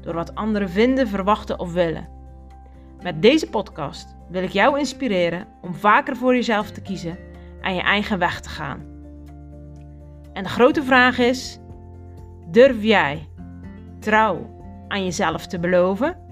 door wat anderen vinden, verwachten of willen. Met deze podcast wil ik jou inspireren om vaker voor jezelf te kiezen en je eigen weg te gaan. En de grote vraag is: durf jij trouw aan jezelf te beloven?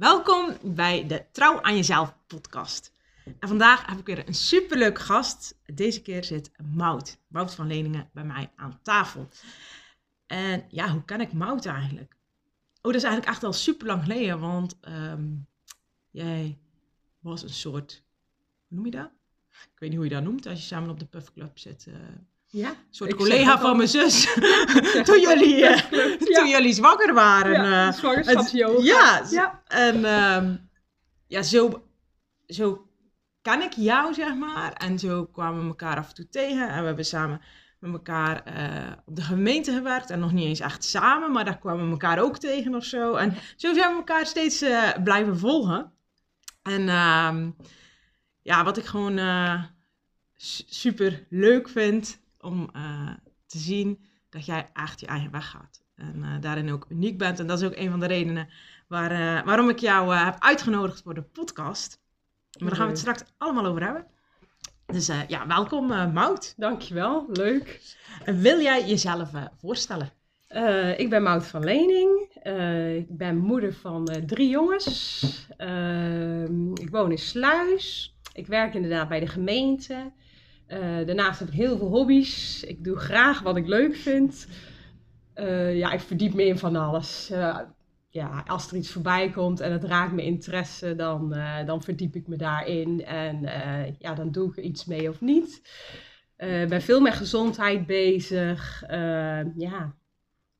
Welkom bij de Trouw aan Jezelf podcast. En vandaag heb ik weer een superleuk gast. Deze keer zit Mout, Mout van Leningen, bij mij aan tafel. En ja, hoe ken ik Mout eigenlijk? Oh, dat is eigenlijk echt al super lang geleden, want ehm, jij was een soort, hoe noem je dat? Ik weet niet hoe je dat noemt als je samen op de puffclub zit. Uh, ja, een soort collega van mijn zus. toen, jullie, uh, toen jullie zwanger waren. Ja, uh. Ja, ja, en um, ja, zo, zo kan ik jou, zeg maar. En zo kwamen we elkaar af en toe tegen. En we hebben samen met elkaar uh, op de gemeente gewerkt. En nog niet eens echt samen, maar daar kwamen we elkaar ook tegen of zo. En zo zijn we elkaar steeds uh, blijven volgen. En uh, ja, wat ik gewoon uh, super leuk vind om te zien dat jij echt je eigen weg gaat. En daarin ook uniek bent. En dat is ook een van de redenen waar, waarom ik jou heb uitgenodigd voor de podcast. Maar daar gaan we het straks allemaal over hebben. Dus uh, ja, welkom uh, Mout. Dankjewel, leuk. En wil jij jezelf uh, voorstellen? ik ben Mout van Lening. ik ben moeder van drie jongens. Ehm, ik woon in Sluis. Ik werk inderdaad bij de gemeente. daarnaast heb ik heel veel hobby's. Ik doe graag wat ik leuk vind. ja, ik verdiep me in van alles ja, als er iets voorbij komt en het raakt mijn interesse, dan, uh, dan verdiep ik me daarin. En uh, ja, dan doe ik er iets mee of niet. Ik uh, ben veel met gezondheid bezig. ja,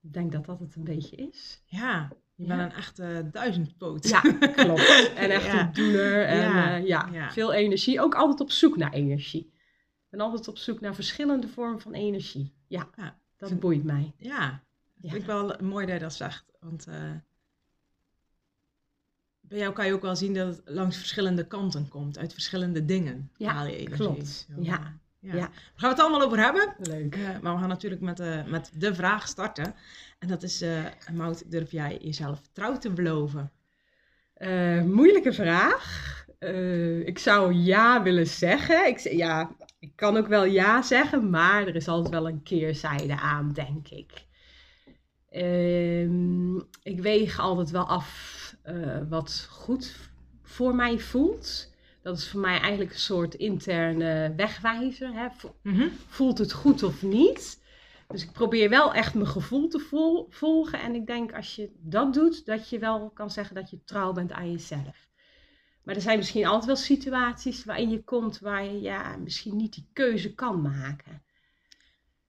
ik denk dat dat het een beetje is. Ja, je bent een echte duizendpoot. Ja, klopt. En echt ja. een doener. En ja. Ja, veel energie. Ook altijd op zoek naar energie. Ik ben altijd op zoek naar verschillende vormen van energie. Ja, dat boeit mij. Ja, vind ik wel mooi dat je dat zegt. Want bij jou kan je ook wel zien dat het langs verschillende kanten komt, uit verschillende dingen ja, haal je energie. Klopt. Ja. Ja. ja. Daar gaan we het allemaal over hebben. Leuk. Uh, maar we gaan natuurlijk met, uh, met de vraag starten. En dat is, uh, Mout, durf jij jezelf trouw te beloven? moeilijke vraag. ik zou ja willen zeggen. Ik, ja, ik kan ook wel ja zeggen, maar er is altijd wel een keerzijde aan, denk ik. Ehm, ik weeg altijd wel af uh, wat goed voor mij voelt. Dat is voor mij eigenlijk een soort interne wegwijzer. Hè? Mm-hmm. Voelt het goed of niet? Dus ik probeer wel echt mijn gevoel te vol volgen. En ik denk als je dat doet, dat je wel kan zeggen dat je trouw bent aan jezelf. Maar er zijn misschien altijd wel situaties waarin je komt waar je ja, misschien niet die keuze kan maken.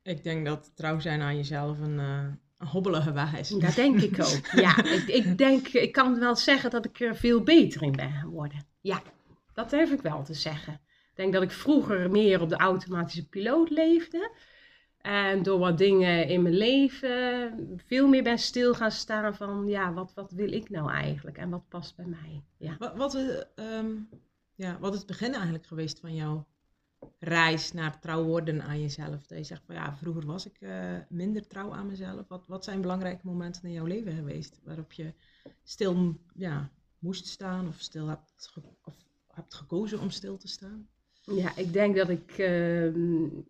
Ik denk dat trouw zijn aan jezelf een, uh, hobbelige weg Dat denk ik ook. Ja, ik, ik denk, ik kan wel zeggen dat ik er veel beter in ben geworden. Ja, dat durf ik wel te zeggen. Ik denk dat ik vroeger meer op de automatische piloot leefde. En door wat dingen in mijn leven veel meer ben stil gaan staan van, ja, wat, wat wil ik nou eigenlijk en wat past bij mij? Ja. Wat, wat, uh, ja, wat is het begin eigenlijk geweest van jou? Reis naar trouw worden aan jezelf? Dat je zegt van ja, vroeger was ik uh, minder trouw aan mezelf. Wat, wat zijn belangrijke momenten in jouw leven geweest waarop je stil ja, moest staan of stil hebt, of hebt gekozen om stil te staan? Ja, ik denk dat ik, uh,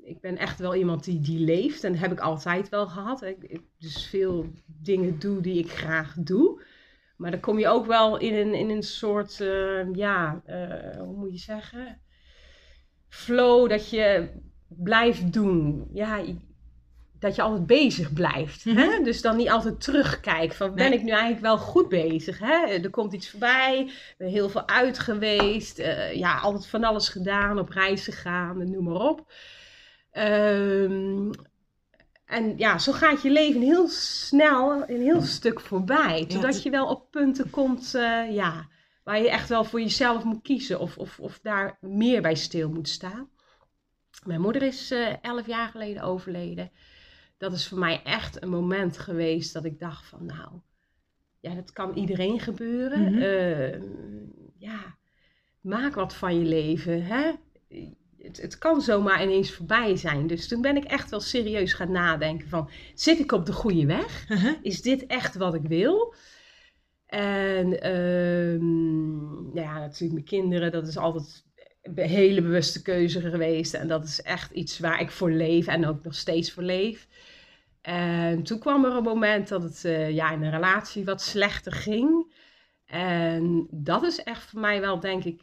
ik ben echt wel iemand die, die leeft en dat heb ik altijd wel gehad. Ik, dus veel dingen doe die ik graag doe. Maar dan kom je ook wel in een, in een soort, uh, ja, hoe moet je zeggen? Flow dat je blijft doen. Ja, dat je altijd bezig blijft. hè? Mhm. Dus dan niet altijd terugkijkt van ben ik nu eigenlijk wel goed bezig? Hè? Er komt iets voorbij, ben heel veel uit geweest, uh, ja, altijd van alles gedaan, op reis gegaan, noem maar op. Ehm, en ja, zo gaat je leven heel snel een heel stuk voorbij. Totdat je wel op punten komt eh, ja, waar je echt wel voor jezelf moet kiezen. Of, of, of daar meer bij stil moet staan. Mijn moeder is eh, elf jaar geleden overleden. Dat is voor mij echt een moment geweest dat ik dacht van nou, ja, dat kan iedereen gebeuren. Mhm. Ehm, ja, maak wat van je leven. Hè? Het, het kan zomaar ineens voorbij zijn. Dus toen ben ik echt wel serieus gaan nadenken van, zit ik op de goede weg? Is dit echt wat ik wil? En ehm, ja, natuurlijk mijn kinderen, dat is altijd een hele bewuste keuze geweest. En dat is echt iets waar ik voor leef en ook nog steeds voor leef. En toen kwam er een moment dat het eh, ja, in een relatie wat slechter ging. En dat is echt voor mij wel, denk ik,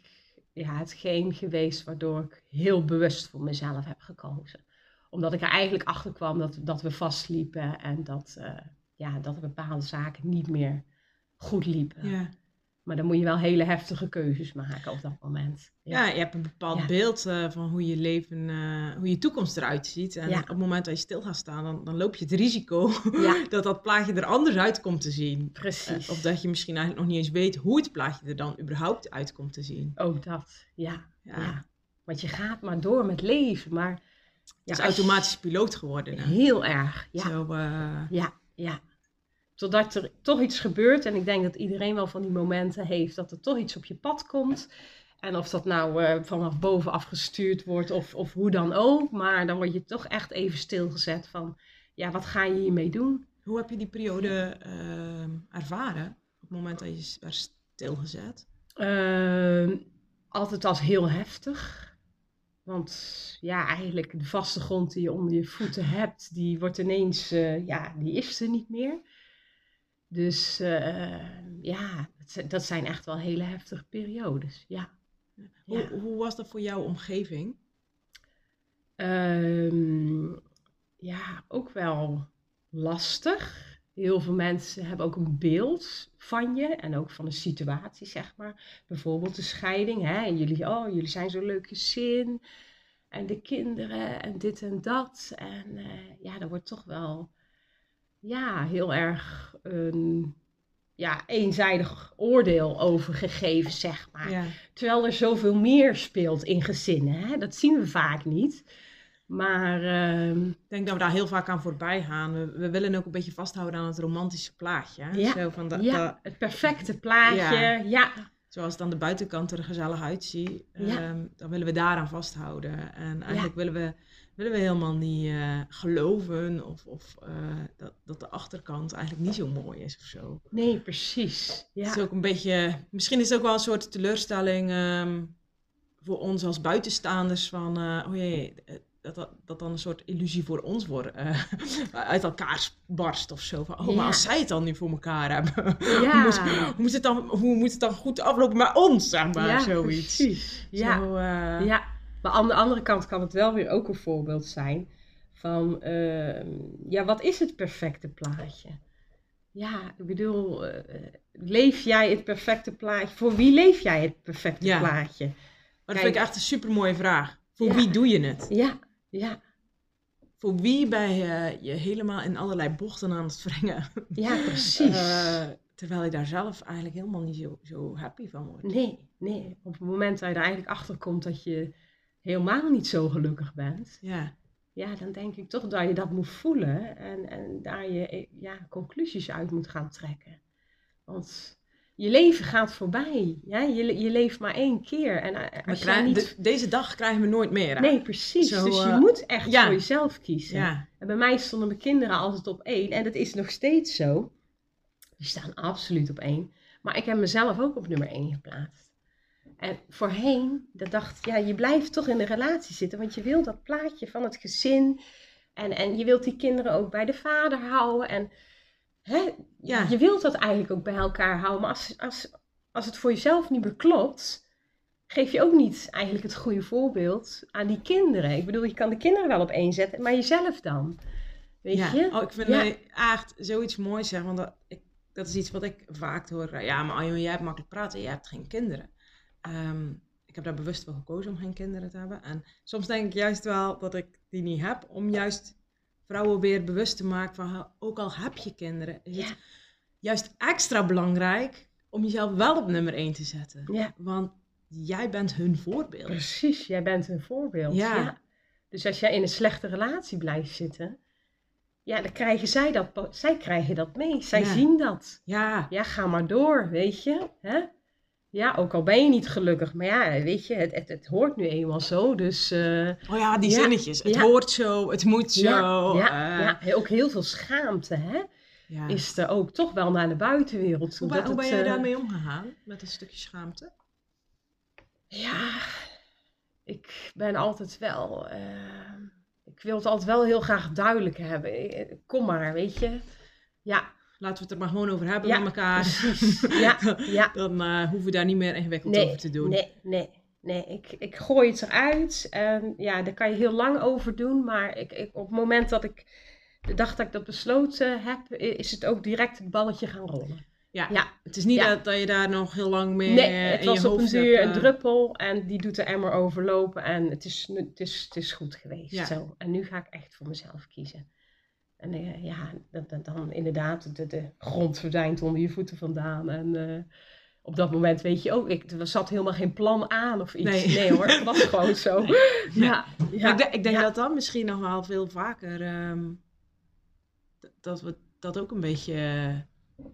ja, hetgeen geweest waardoor ik heel bewust voor mezelf heb gekozen. Omdat ik er eigenlijk achter kwam dat, dat we vastliepen en dat, eh, ja, dat bepaalde zaken niet meer goed liepen. Ja. Maar dan moet je wel hele heftige keuzes maken op dat moment. Ja, je hebt een bepaald Ja. beeld eh, van hoe je leven, eh, hoe je toekomst eruit ziet. En Ja. op het moment dat je stil gaat staan, dan, dan loop je het risico dat dat plaatje er anders uit komt te zien. precies. Eh, of dat je misschien eigenlijk nog niet eens weet hoe het plaatje er dan überhaupt uit komt te zien. Ook dat, ja. Ja. Want je gaat maar door met leven, maar... Het is automatisch piloot geworden. Hè? Heel erg, ja. Zo, Ja, ja. Totdat er toch iets gebeurt. En ik denk dat iedereen wel van die momenten heeft dat er toch iets op je pad komt. En of dat nou eh, vanaf bovenaf gestuurd wordt of, of hoe dan ook. Maar dan word je toch echt even stilgezet van, ja, wat ga je hiermee doen? hoe heb je die periode ehm, ervaren? Op het moment dat je werd stilgezet? Ehm, altijd als heel heftig. Want ja, eigenlijk de vaste grond die je onder je voeten hebt, die wordt ineens, eh, ja, die is er niet meer. Dus eh, ja, dat zi- dat zijn echt wel hele heftige periodes, ja. Hoe, Ja. hoe was dat voor jouw omgeving? Ehm, ja, ook wel lastig. Heel veel mensen hebben ook een beeld van je en ook van de situatie, zeg maar. Bijvoorbeeld de scheiding. Hè? En jullie, oh, jullie zijn zo'n leuk gezin. En de kinderen en dit en dat. En eh, ja, daar wordt toch wel ja, heel erg een ja, eenzijdig oordeel over gegeven, zeg maar. Ja. Terwijl er zoveel meer speelt in gezinnen. Hè? Dat zien we vaak niet. Maar ehm, Ik denk dat we daar heel vaak aan voorbij gaan. We, we willen ook een beetje vasthouden aan het romantische plaatje. hè? Ja, Zo van dat, ja, dat- het perfecte plaatje. Ja. Ja, zoals het aan de buitenkant er gezellig uitziet, Ja. ehm, dan willen we daaraan vasthouden. En eigenlijk willen, we, willen we helemaal niet eh, geloven of, of eh, dat, dat de achterkant eigenlijk niet zo mooi is of zo. nee, precies. Ja, Het is ook een beetje, misschien is het ook wel een soort teleurstelling ehm, voor ons als buitenstaanders van, eh, oh jee, dat, dat, dat dan een soort illusie voor ons wordt, uit elkaar barst of zo. Van, oh, maar als zij het dan nu voor elkaar hebben, Ja. hoe, moet, hoe, moet het dan, hoe moet het dan goed aflopen met ons, zeg maar, ja zoiets. precies. Ja. Zo, ja, maar aan de andere kant kan het wel weer ook een voorbeeld zijn van, ehm, ja, wat is het perfecte plaatje? Ja, ik bedoel, eh, leef jij het perfecte plaatje? Voor wie leef jij het perfecte Ja. plaatje? Maar dat vind ik echt een super mooie vraag. Voor Ja. wie doe je het? Ja, ja, Voor wie ben je je helemaal in allerlei bochten aan het wringen? ja, precies. Eh, terwijl je daar zelf eigenlijk helemaal niet zo, zo happy van wordt. Nee, nee. Op het moment dat je er eigenlijk achter komt dat je helemaal niet zo gelukkig bent, Ja, ja, dan denk ik toch dat je dat moet voelen en, en daar je eh, ja, conclusies uit moet gaan trekken. Want je leven gaat voorbij. Ja? Je, je leeft maar één keer. En eh, als niet... de- deze dag krijgen we nooit meer. hè? Nee, precies. Zo, dus je eh, moet echt ja. voor jezelf kiezen. Ja, En bij mij stonden mijn kinderen altijd op één. En dat is nog steeds zo. Die staan absoluut op één. Maar ik heb mezelf ook op nummer één geplaatst. En voorheen, dat dacht ja, je blijft toch in de relatie zitten. Want je wil dat plaatje van het gezin. En, en je wilt die kinderen ook bij de vader houden. En hè, Ja. je wilt dat eigenlijk ook bij elkaar houden. Maar als, als, als het voor jezelf niet meer klopt, geef je ook niet eigenlijk het goede voorbeeld aan die kinderen. Ik bedoel, je kan de kinderen wel op één zetten, maar jezelf dan. Weet ja. je? Oh, ik vind Ja. het echt zoiets moois zeg, want dat, ik, dat is iets wat ik vaak hoor. Ja, maar Arjo, jij hebt makkelijk praten, jij hebt geen kinderen. Ehm, ik heb daar bewust voor gekozen om geen kinderen te hebben. En soms denk ik juist wel dat ik die niet heb, om juist vrouwen weer bewust te maken van, ook al heb je kinderen, is het juist extra belangrijk om jezelf wel op nummer 1 te zetten. Ja. Want jij bent hun voorbeeld. Precies, jij bent een voorbeeld. Ja. Dus als jij in een slechte relatie blijft zitten, ja, dan krijgen zij dat, zij krijgen dat mee. Zij zien dat. Ja, Ja, ga maar door, weet je. Hè? Ja, ook al ben je niet gelukkig, maar ja, weet je, het, het, het hoort nu eenmaal zo. Dus eh, oh ja, die Ja, zinnetjes. Het ja. hoort zo, het moet zo. ja, ja, eh, ook heel veel schaamte, hè? Is er ook toch wel naar de buitenwereld toe. Hoe, dat hoe ben het, jij eh, daarmee omgegaan? Met een stukje schaamte? Ja, ik ben altijd wel. ik wil het altijd wel heel graag duidelijk hebben. Kom maar, weet je. Ja, Laten we het er maar gewoon over hebben Ja, met elkaar. precies. Ja, ja. Dan eh, hoeven we daar niet meer ingewikkeld Nee, over te doen. nee, nee. Nee, ik, ik gooi het eruit. En ja, daar kan je heel lang over doen. Maar ik, ik, op het moment dat ik de dag dat ik dat besloten heb, is het ook direct het balletje gaan rollen. Ja. Ja. Het is niet Ja. dat, dat je daar nog heel lang mee Nee, het in was je op een duur een eh, druppel en die doet de emmer overlopen en het is, het is, het is goed geweest. Ja. Zo. En nu ga ik echt voor mezelf kiezen. En eh, ja, dat dan inderdaad, de, de grond verdwijnt onder je voeten vandaan. En eh, op dat moment weet je ook, ik, er zat helemaal geen plan aan of iets. Nee. Nee, hoor, het was gewoon zo. Ja, ik, denk- ik denk ja. dat dat misschien nog wel veel vaker, ehm, dat we dat ook een beetje eh,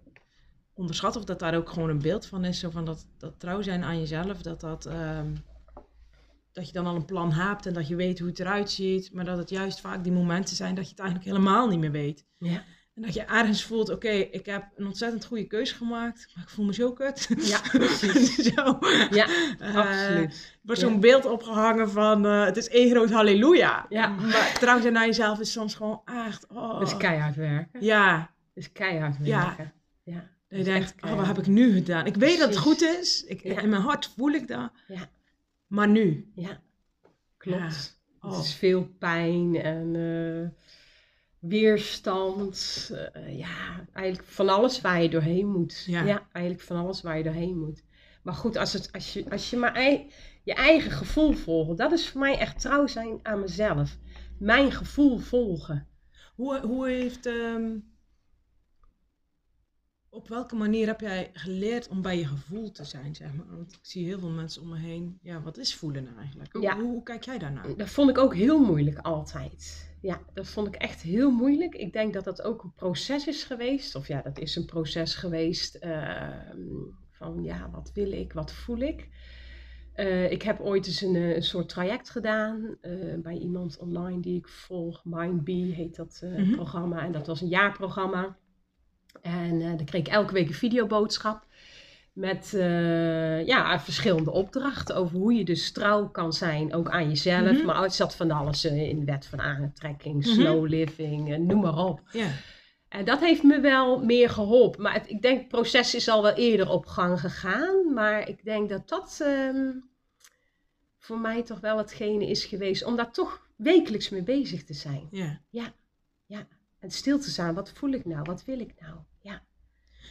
onderschatten. Of dat daar ook gewoon een beeld van is. Zo van dat, dat trouw zijn aan jezelf, dat dat... ehm, dat je dan al een plan hebt en dat je weet hoe het eruit ziet. Maar dat het juist vaak die momenten zijn dat je het eigenlijk helemaal niet meer weet. Ja. En dat je ergens voelt, oké, ik heb een ontzettend goede keuze gemaakt. Maar ik voel me zo kut. Ja, precies. zo. Ja, Eh, absoluut. er wordt Ja. zo'n beeld opgehangen van eh, het is één groot halleluja. Ja. Maar trouw zijn naar jezelf is soms gewoon echt... Oh. Dat is keihard werken. Ja, Dat is keihard Ja. werken. Ja. dat je denkt, oh, wat heb ik nu gedaan? Ik weet dat het goed is. Ik, Ja. In mijn hart voel ik dat. Ja. Maar nu? Ja, klopt. Oh. Het is veel pijn en eh, weerstand. eh, ja, eigenlijk van alles waar je doorheen moet. Ja. eigenlijk van alles waar je doorheen moet. Maar goed, als, het, als, je, als je maar ei- je eigen gevoel volgt, dat is voor mij echt trouw zijn aan mezelf. Mijn gevoel volgen. Hoe, hoe heeft... ehm, op welke manier heb jij geleerd om bij je gevoel te zijn, zeg maar? Want ik zie heel veel mensen om me heen. Ja, wat is voelen nou eigenlijk? Hoe, Ja. hoe, hoe kijk jij daarnaar? Dat vond ik ook heel moeilijk altijd. Ja, dat vond ik echt heel moeilijk. Ik denk dat dat ook een proces is geweest. Of ja, dat is een proces geweest ehm, van ja, wat wil ik, wat voel ik. Eh, ik heb ooit eens een, eh, een soort traject gedaan eh, bij iemand online die ik volg. MindBee heet dat Mhm. programma. En dat was een jaarprogramma. En eh dan kreeg ik elke week een videoboodschap. Met eh, ja, verschillende opdrachten over hoe je dus trouw kan zijn, ook aan jezelf. Mhm. Maar het zat van alles eh, in de wet van aantrekking, Mhm. slow living, noem maar op. Ja. En dat heeft me wel meer geholpen. Maar het- ik denk, het proces is al wel eerder op gang gegaan. Maar ik denk dat dat ehm, voor mij toch wel hetgene is geweest om daar toch wekelijks mee bezig te zijn. ja. En stil te staan, wat voel ik nou, wat wil ik nou? Ja,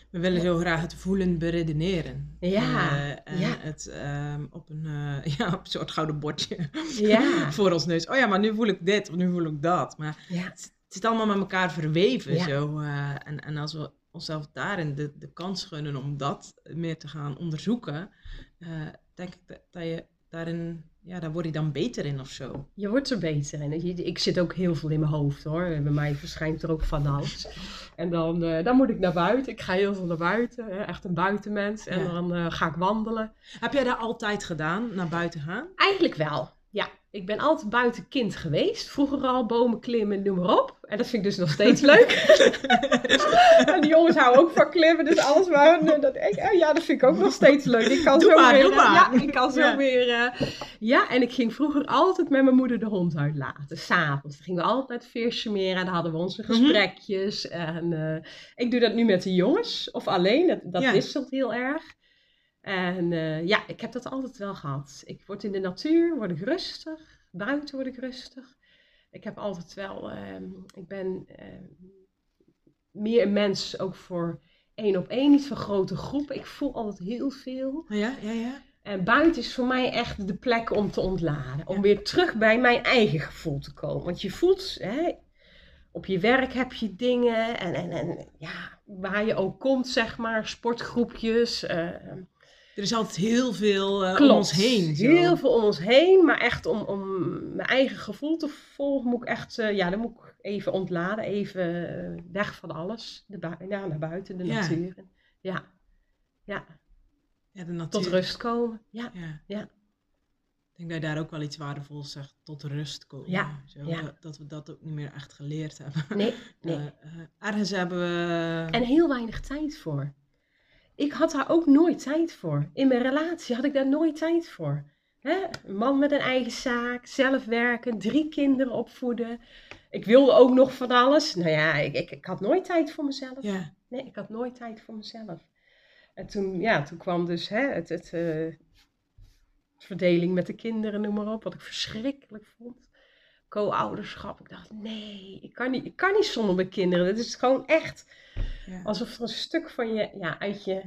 We willen zo graag het voelen beredeneren. Ja, Eh, en ja. het ehm, op, een, eh, ja, op een soort gouden bordje ja, voor ons neus. Oh ja, maar nu voel ik dit of nu voel ik dat. Maar ja. het zit allemaal met elkaar verweven. Zo, eh, en, en als we onszelf daarin de, de kans gunnen om dat meer te gaan onderzoeken, denk ik dat, dat je daarin, ja, daar word je dan beter in of zo. Je wordt er beter in. Ik zit ook heel veel in mijn hoofd hoor. Bij mij verschijnt er ook van alles. En dan, eh, dan moet ik naar buiten. Ik ga heel veel naar buiten. Hè? Echt een buitenmens. En Ja. dan eh, ga ik wandelen. Heb jij dat altijd gedaan, naar buiten gaan? Eigenlijk wel. Ik ben altijd buiten kind geweest. Vroeger al bomen klimmen, noem maar op. En dat vind ik dus nog steeds leuk. en die jongens houden ook van klimmen, dus alles waar. Dat, ik, eh, ja, dat vind ik ook nog steeds leuk. Ik kan Doe zo maar, weer. doe eh, maar. Ja, ik kan zo Ja. weer. eh, ja, en ik ging vroeger altijd met mijn moeder de hond uitlaten. S'avonds. Dan gingen we altijd vis meer en dan hadden we onze Mhm. gesprekjes. En eh, ik doe dat nu met de jongens of alleen. Dat, dat Ja. wisselt heel erg. En eh, ja, ik heb dat altijd wel gehad. Ik word in de natuur, word ik rustig. Buiten word ik rustig. Ik heb altijd wel, ehm, ik ben ehm, meer een mens ook voor één op één, niet voor grote groepen. Ik voel altijd heel veel. Oh ja, ja, ja. En buiten is voor mij echt de plek om te ontladen. Om weer terug bij mijn eigen gevoel te komen. Want je voelt, hè, op je werk heb je dingen. En, en, en ja, waar je ook komt, zeg maar. Sportgroepjes. eh, Er is altijd heel veel eh, om ons heen. zo. Heel veel om ons heen, maar echt om, om mijn eigen gevoel te volgen, moet ik echt, eh, ja, dan moet ik even ontladen, even eh, weg van alles. De bui- ja, naar buiten, de Ja. natuur. Ja, ja, Ja, de natuur. tot rust komen. Ja, Ja. Ik denk dat je daar ook wel iets waardevols zegt, tot rust komen. Ja, Zo. Dat, dat we dat ook niet meer echt geleerd hebben. nee, nee. Ergens hebben we... En heel weinig tijd voor. Ik had daar ook nooit tijd voor. In mijn relatie had ik daar nooit tijd voor. Hè? Een man met een eigen zaak, zelf werken, drie kinderen opvoeden. Ik wilde ook nog van alles. Nou ja, ik, ik, ik had nooit tijd voor mezelf. ja, Nee, ik had nooit tijd voor mezelf. En toen, ja, toen kwam dus hè, het, het, eh, verdeling met de kinderen, noem maar op, wat ik verschrikkelijk vond. Co-ouderschap. Ik dacht, nee, ik kan niet, ik kan niet zonder mijn kinderen. Het is gewoon echt ja. alsof er een stuk van je, ja, uit je,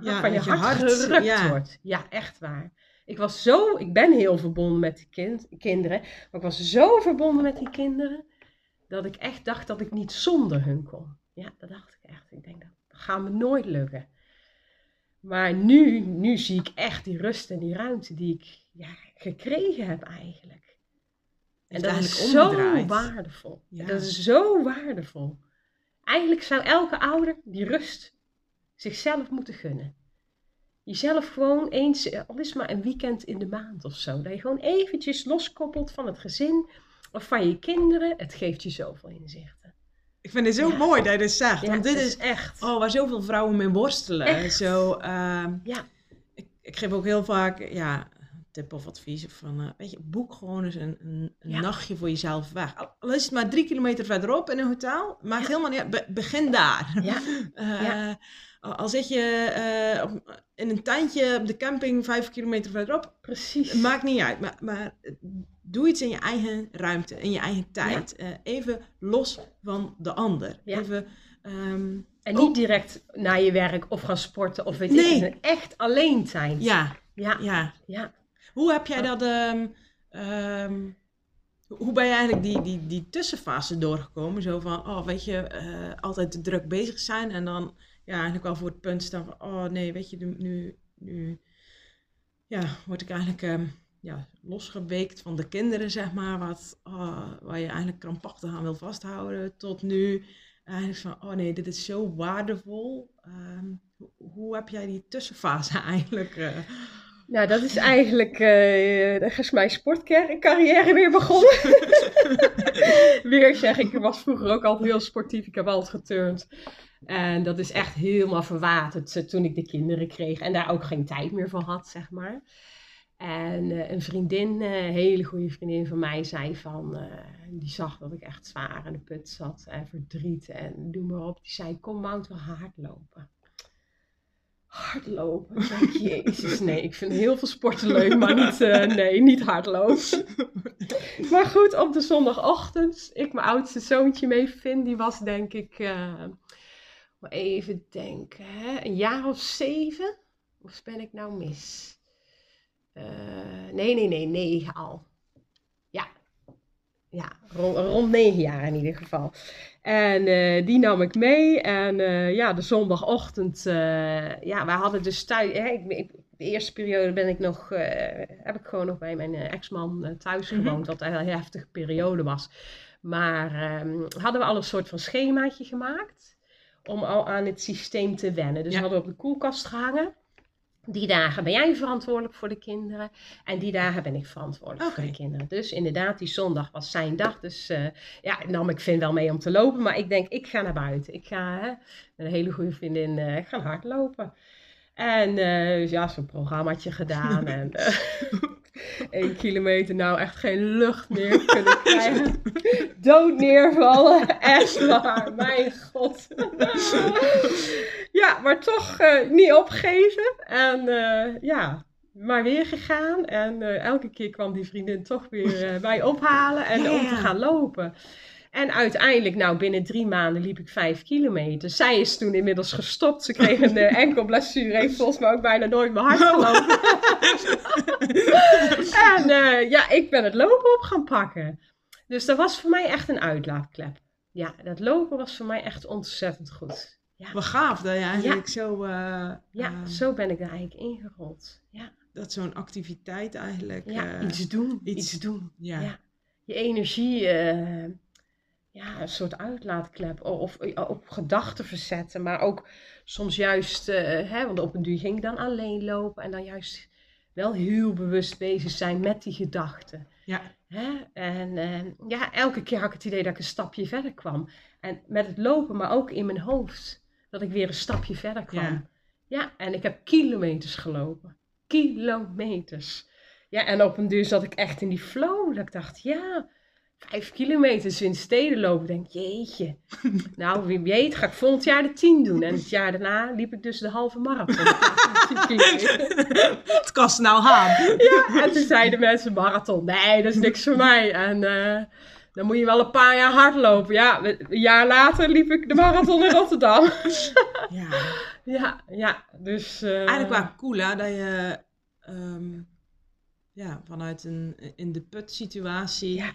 Ja, van je hart, hart, gerukt ja. wordt. Ja, echt waar. Ik was zo, ik ben heel verbonden met die kind, kinderen, maar ik was zo verbonden met die kinderen, dat ik echt dacht dat ik niet zonder hun kon. Ja, dat dacht ik echt. Ik denk, dat, gaat me nooit lukken. Maar nu, nu zie ik echt die rust en die ruimte die ik ja, gekregen heb eigenlijk. En dat is zo waardevol. Ja. Dat is zo waardevol. Eigenlijk zou elke ouder die rust zichzelf moeten gunnen. Jezelf gewoon eens, eh, al is het maar een weekend in de maand of zo. Dat je gewoon eventjes loskoppelt van het gezin of van je kinderen. Het geeft je zoveel inzichten. Ik vind het zo Ja. mooi dat je dit zegt. Ja, want dit is echt. oh, waar zoveel vrouwen mee worstelen. Echt. Zo, ehm, Ja. ik, ik geef ook heel vaak ja, tip of advies van, eh, weet je, boek gewoon eens een, een, een Ja. nachtje voor jezelf weg. Al- Al is het maar drie kilometer verderop in een hotel, maakt helemaal niet uit. Be- begin daar. Ja. Ja. al- zit je eh, op, in een tuintje op de camping vijf kilometer verderop, Precies. maakt niet uit. Maar, maar doe iets in je eigen ruimte, in je eigen tijd. Even los van de ander. Ja. Even, ehm, En niet direct naar je werk of gaan sporten of weet Nee. ik. Echt alleen zijn. ja, Ja. ja. Ja. Hoe heb jij dat... ehm, ehm, hoe ben je eigenlijk die, die, die tussenfase doorgekomen? Zo van, oh, weet je, eh, altijd te druk bezig zijn en dan ja, eigenlijk wel voor het punt staan van, oh nee, weet je, nu, nu, ja, word ik eigenlijk ehm, ja, losgeweekt van de kinderen, zeg maar, wat, oh, waar je eigenlijk krampachtig aan wil vasthouden, tot nu eigenlijk van, oh nee, dit is zo waardevol. Hoe, heb jij die tussenfase eigenlijk? eh, Nou, dat is eigenlijk, dat is mijn sportcarrière weer begonnen. weer zeg ik, ik was vroeger ook altijd heel sportief. Ik heb altijd geturnd. En dat is echt helemaal verwaterd eh, toen ik de kinderen kreeg. En daar ook geen tijd meer voor had, zeg maar. En eh, een vriendin, een hele goede vriendin van mij, zei van... die zag dat ik echt zwaar in de put zat en verdriet en doe maar op. Die zei, kom gaan hardlopen. Hardlopen? Ik denk, jezus, nee, ik vind heel veel sporten leuk, maar niet, eh, nee, niet hardlopen. Maar goed, op de zondagochtend, ik mijn oudste zoontje mee vind, die was denk ik, eh, even denken, hè, een jaar of zeven? Of ben ik nou mis? Eh, nee, nee, nee, negen al. Ja, rond, rond negen jaar in ieder geval. En eh, die nam ik mee. En eh, ja, de zondagochtend, eh, ja, wij hadden dus thuis, hè, ik, ik- de eerste periode ben ik nog, heb ik gewoon nog bij mijn ex-man thuis Mhm. gewoond, wat een heel heftige periode was. Maar ehm, hadden we al een soort van schemaatje gemaakt om al aan het systeem te wennen. Dus Ja. we hadden op de koelkast gehangen. Die dagen ben jij verantwoordelijk voor de kinderen. En die dagen ben ik verantwoordelijk voor de kinderen. Dus inderdaad, die zondag was zijn dag. Dus eh, ja, nam ik vind wel mee om te lopen. Maar ik denk, ik ga naar buiten. Ik ga hè, met een hele goede vriendin eh, ik ga hardlopen. En eh, dus ja, zo'n programmaatje gedaan. en eh één kilometer, nou echt geen lucht meer kunnen krijgen. Dood neervallen. Echt waar, mijn god. ja, maar toch eh, niet opgeven. En ja, maar weer gegaan. En elke keer kwam die vriendin toch weer mij ophalen en Ja, om te gaan lopen. En uiteindelijk, nou binnen drie maanden liep ik vijf kilometer. Zij is toen inmiddels gestopt. Ze kreeg een uh, enkel blessure. Heeft volgens mij ook bijna nooit mijn hart gelopen. en uh, ja, ik ben het lopen op gaan pakken. Dus dat was voor mij echt een uitlaatklep. Ja, dat lopen was voor mij echt ontzettend goed. Ja. Wat gaaf dat je eigenlijk zo... Uh, ja, zo ben ik er eigenlijk ingerold. Ja. Dat zo'n activiteit eigenlijk... Ja, iets doen. Iets, doen. Ja. Je energie ja, een soort uitlaatklep of, op gedachten verzetten, maar ook soms juist, uh, hè, want op een duur ging ik dan alleen lopen en dan juist wel heel bewust bezig zijn met die gedachten. Ja. Hè? En uh, ja, elke keer had ik het idee dat ik een stapje verder kwam. En met het lopen, maar ook in mijn hoofd, dat ik weer een stapje verder kwam. Ja, ja en ik heb kilometers gelopen. Kilometers. Ja, en op een duur zat ik echt in die flow. Dat ik dacht, ja, vijf kilometers in steden lopen. denk jeetje. Nou, wie weet ga ik volgend jaar de tien doen. En het jaar daarna liep ik dus de halve marathon. het kost nou haan. Ja, en toen zeiden mensen marathon. Nee, dat is niks voor mij. En uh, dan moet je wel een paar jaar hardlopen. Ja, een jaar later liep ik de marathon in Rotterdam. ja. Ja, ja. Dus... Uh, Eigenlijk wel cool hè, dat je... Um, ja, vanuit een in de put situatie... Ja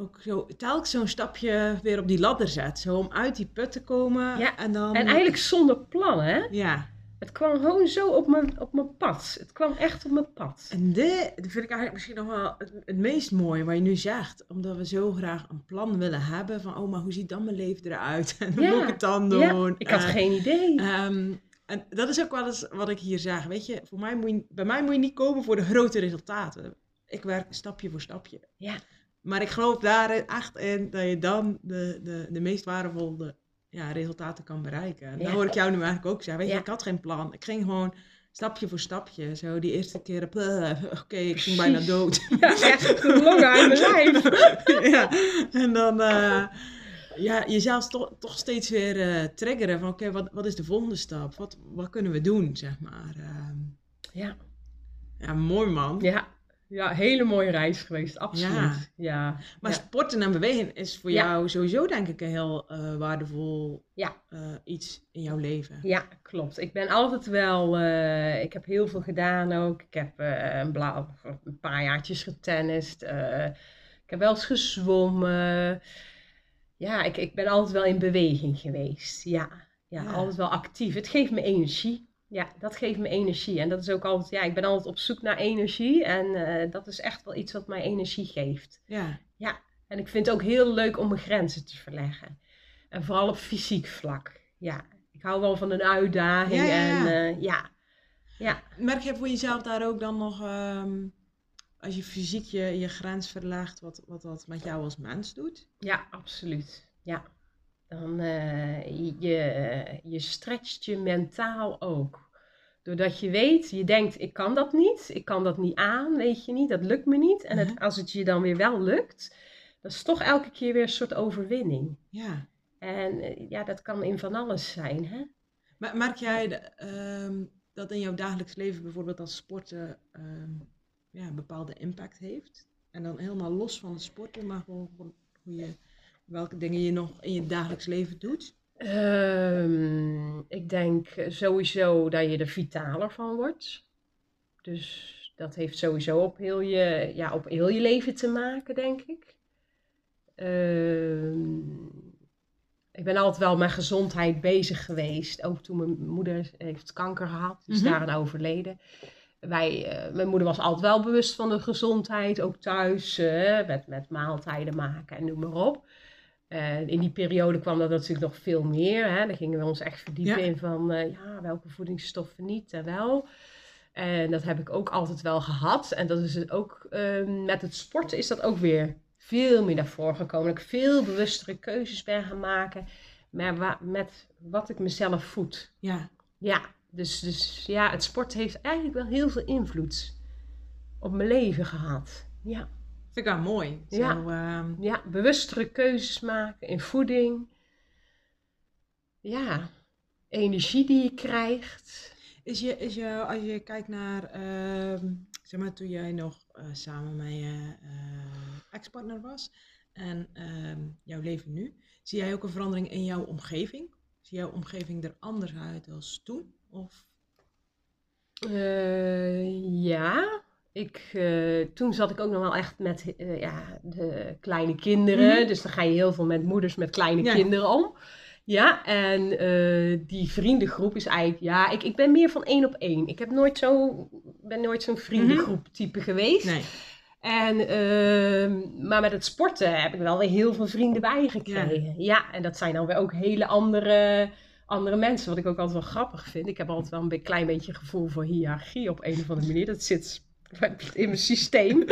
ook zo, telkens zo'n stapje weer op die ladder zet. Zo om uit die put te komen. Ja. En, dan... en eigenlijk zonder plan, hè? Ja. Het kwam gewoon zo op mijn, op mijn pad. Het kwam echt op mijn pad. En dit vind ik eigenlijk misschien nog wel het, het, meest mooie wat je nu zegt. Omdat we zo graag een plan willen hebben van, oh, maar hoe ziet dan mijn leven eruit? En hoe moet ik het dan doen? Ja, ik had geen idee. Um, en dat is ook wel eens wat ik hier zeg. Weet je, voor mij moet je, bij mij moet je niet komen voor de grote resultaten. Ik werk stapje voor stapje. Ja. Maar ik geloof daar echt in dat je dan de, de, de meest waardevolle ja, resultaten kan bereiken. En dat hoor ik jou nu eigenlijk ook zeggen. Weet je, ik had geen plan. Ik ging gewoon stapje voor stapje. Zo die eerste keer, oké, ik ging bijna dood. Ja, echt longen uit mijn lijf. ja, en dan uh, ja, jezelf toch, toch steeds weer uh, triggeren van oké, wat, wat is de volgende stap? Wat, wat kunnen we doen, zeg maar. Uh, ja. Ja, mooi man. Ja, ja, hele mooie reis geweest, absoluut. Ja. ja. Maar sporten en bewegen is voor jou sowieso denk ik een heel uh, waardevol ja. Uh, iets in jouw leven. Ja, klopt. Ik ben altijd wel, uh, ik heb heel veel gedaan ook. Ik heb een, een paar jaartjes getennist. ik heb wel eens gezwommen. Ja, ik, ik ben altijd wel in beweging geweest. Ja, ja, altijd wel actief. Het geeft me energie. Ja, dat geeft me energie. En dat is ook altijd, ja, ik ben altijd op zoek naar energie. En uh, dat is echt wel iets wat mij energie geeft. Ja. Ja, en ik vind het ook heel leuk om mijn grenzen te verleggen. En vooral op fysiek vlak. Ja, ik hou wel van een uitdaging. Ja, ja, ja. En uh, ja. ja. Merk je voor jezelf daar ook dan nog, um, als je fysiek je, je grens verlaagt, wat, wat dat met jou als mens doet? Ja, absoluut. Ja. Dan uh, je, je stretcht je mentaal ook. Doordat je weet, je denkt, ik kan dat niet, ik kan dat niet aan, weet je niet, dat lukt me niet. En het, -huh. als het je dan weer wel lukt, dat is toch elke keer weer een soort overwinning. Ja. En uh, ja, dat kan in van alles zijn, hè. Maar merk jij de, um, dat in jouw dagelijks leven bijvoorbeeld als sporten um, ja, een bepaalde impact heeft? En dan helemaal los van het sporten, maar gewoon hoe je welke dingen je nog in je dagelijks leven doet? Um, ik denk sowieso dat je er vitaler van wordt. Dus dat heeft sowieso op heel je, ja, op heel je leven te maken, denk ik. Um, ik ben altijd wel met gezondheid bezig geweest. Ook toen mijn moeder heeft kanker gehad, is mm -hmm. daaraan overleden. Wij, uh, mijn moeder was altijd wel bewust van de gezondheid, ook thuis, uh, met, met maaltijden maken en noem maar op. Uh, in die periode kwam dat natuurlijk nog veel meer. Hè? Daar gingen we ons echt verdiepen ja. in van uh, ja, welke voedingsstoffen niet en wel. En dat heb ik ook altijd wel gehad. En dat is het ook uh, met het sporten is dat ook weer veel meer naar voren gekomen. Dat ik veel bewustere keuzes ben gaan maken met, wa met wat ik mezelf voed. Ja. Ja, dus, dus ja, het sport heeft eigenlijk wel heel veel invloed op mijn leven gehad. Ja. Vind ik wel mooi. Zo, ja. Uh... ja, bewustere keuzes maken in voeding. Ja, energie die je krijgt. Is je, is je als je kijkt naar, uh, zeg maar, toen jij nog uh, samen met je uh, ex-partner was, en ehm, jouw leven nu, zie jij ook een verandering in jouw omgeving? Zie jouw omgeving er anders uit als toen? Of Eh, ja, ik, eh, toen zat ik ook nog wel echt met eh, ja, de kleine kinderen. Mhm. Dus dan ga je heel veel met moeders met kleine Ja. kinderen om. Ja, en eh, die vriendengroep is eigenlijk, ja, ik, ik ben meer van één op één. Ik heb nooit zo, ben nooit zo'n vriendengroep type geweest. nee? En, ehm, maar met het sporten heb ik wel weer heel veel vrienden bijgekregen. Ja. en dat zijn dan weer ook hele andere, andere mensen. Wat ik ook altijd wel grappig vind. Ik heb altijd wel een klein beetje gevoel voor hiërarchie op een of andere manier. Dat zit in mijn systeem.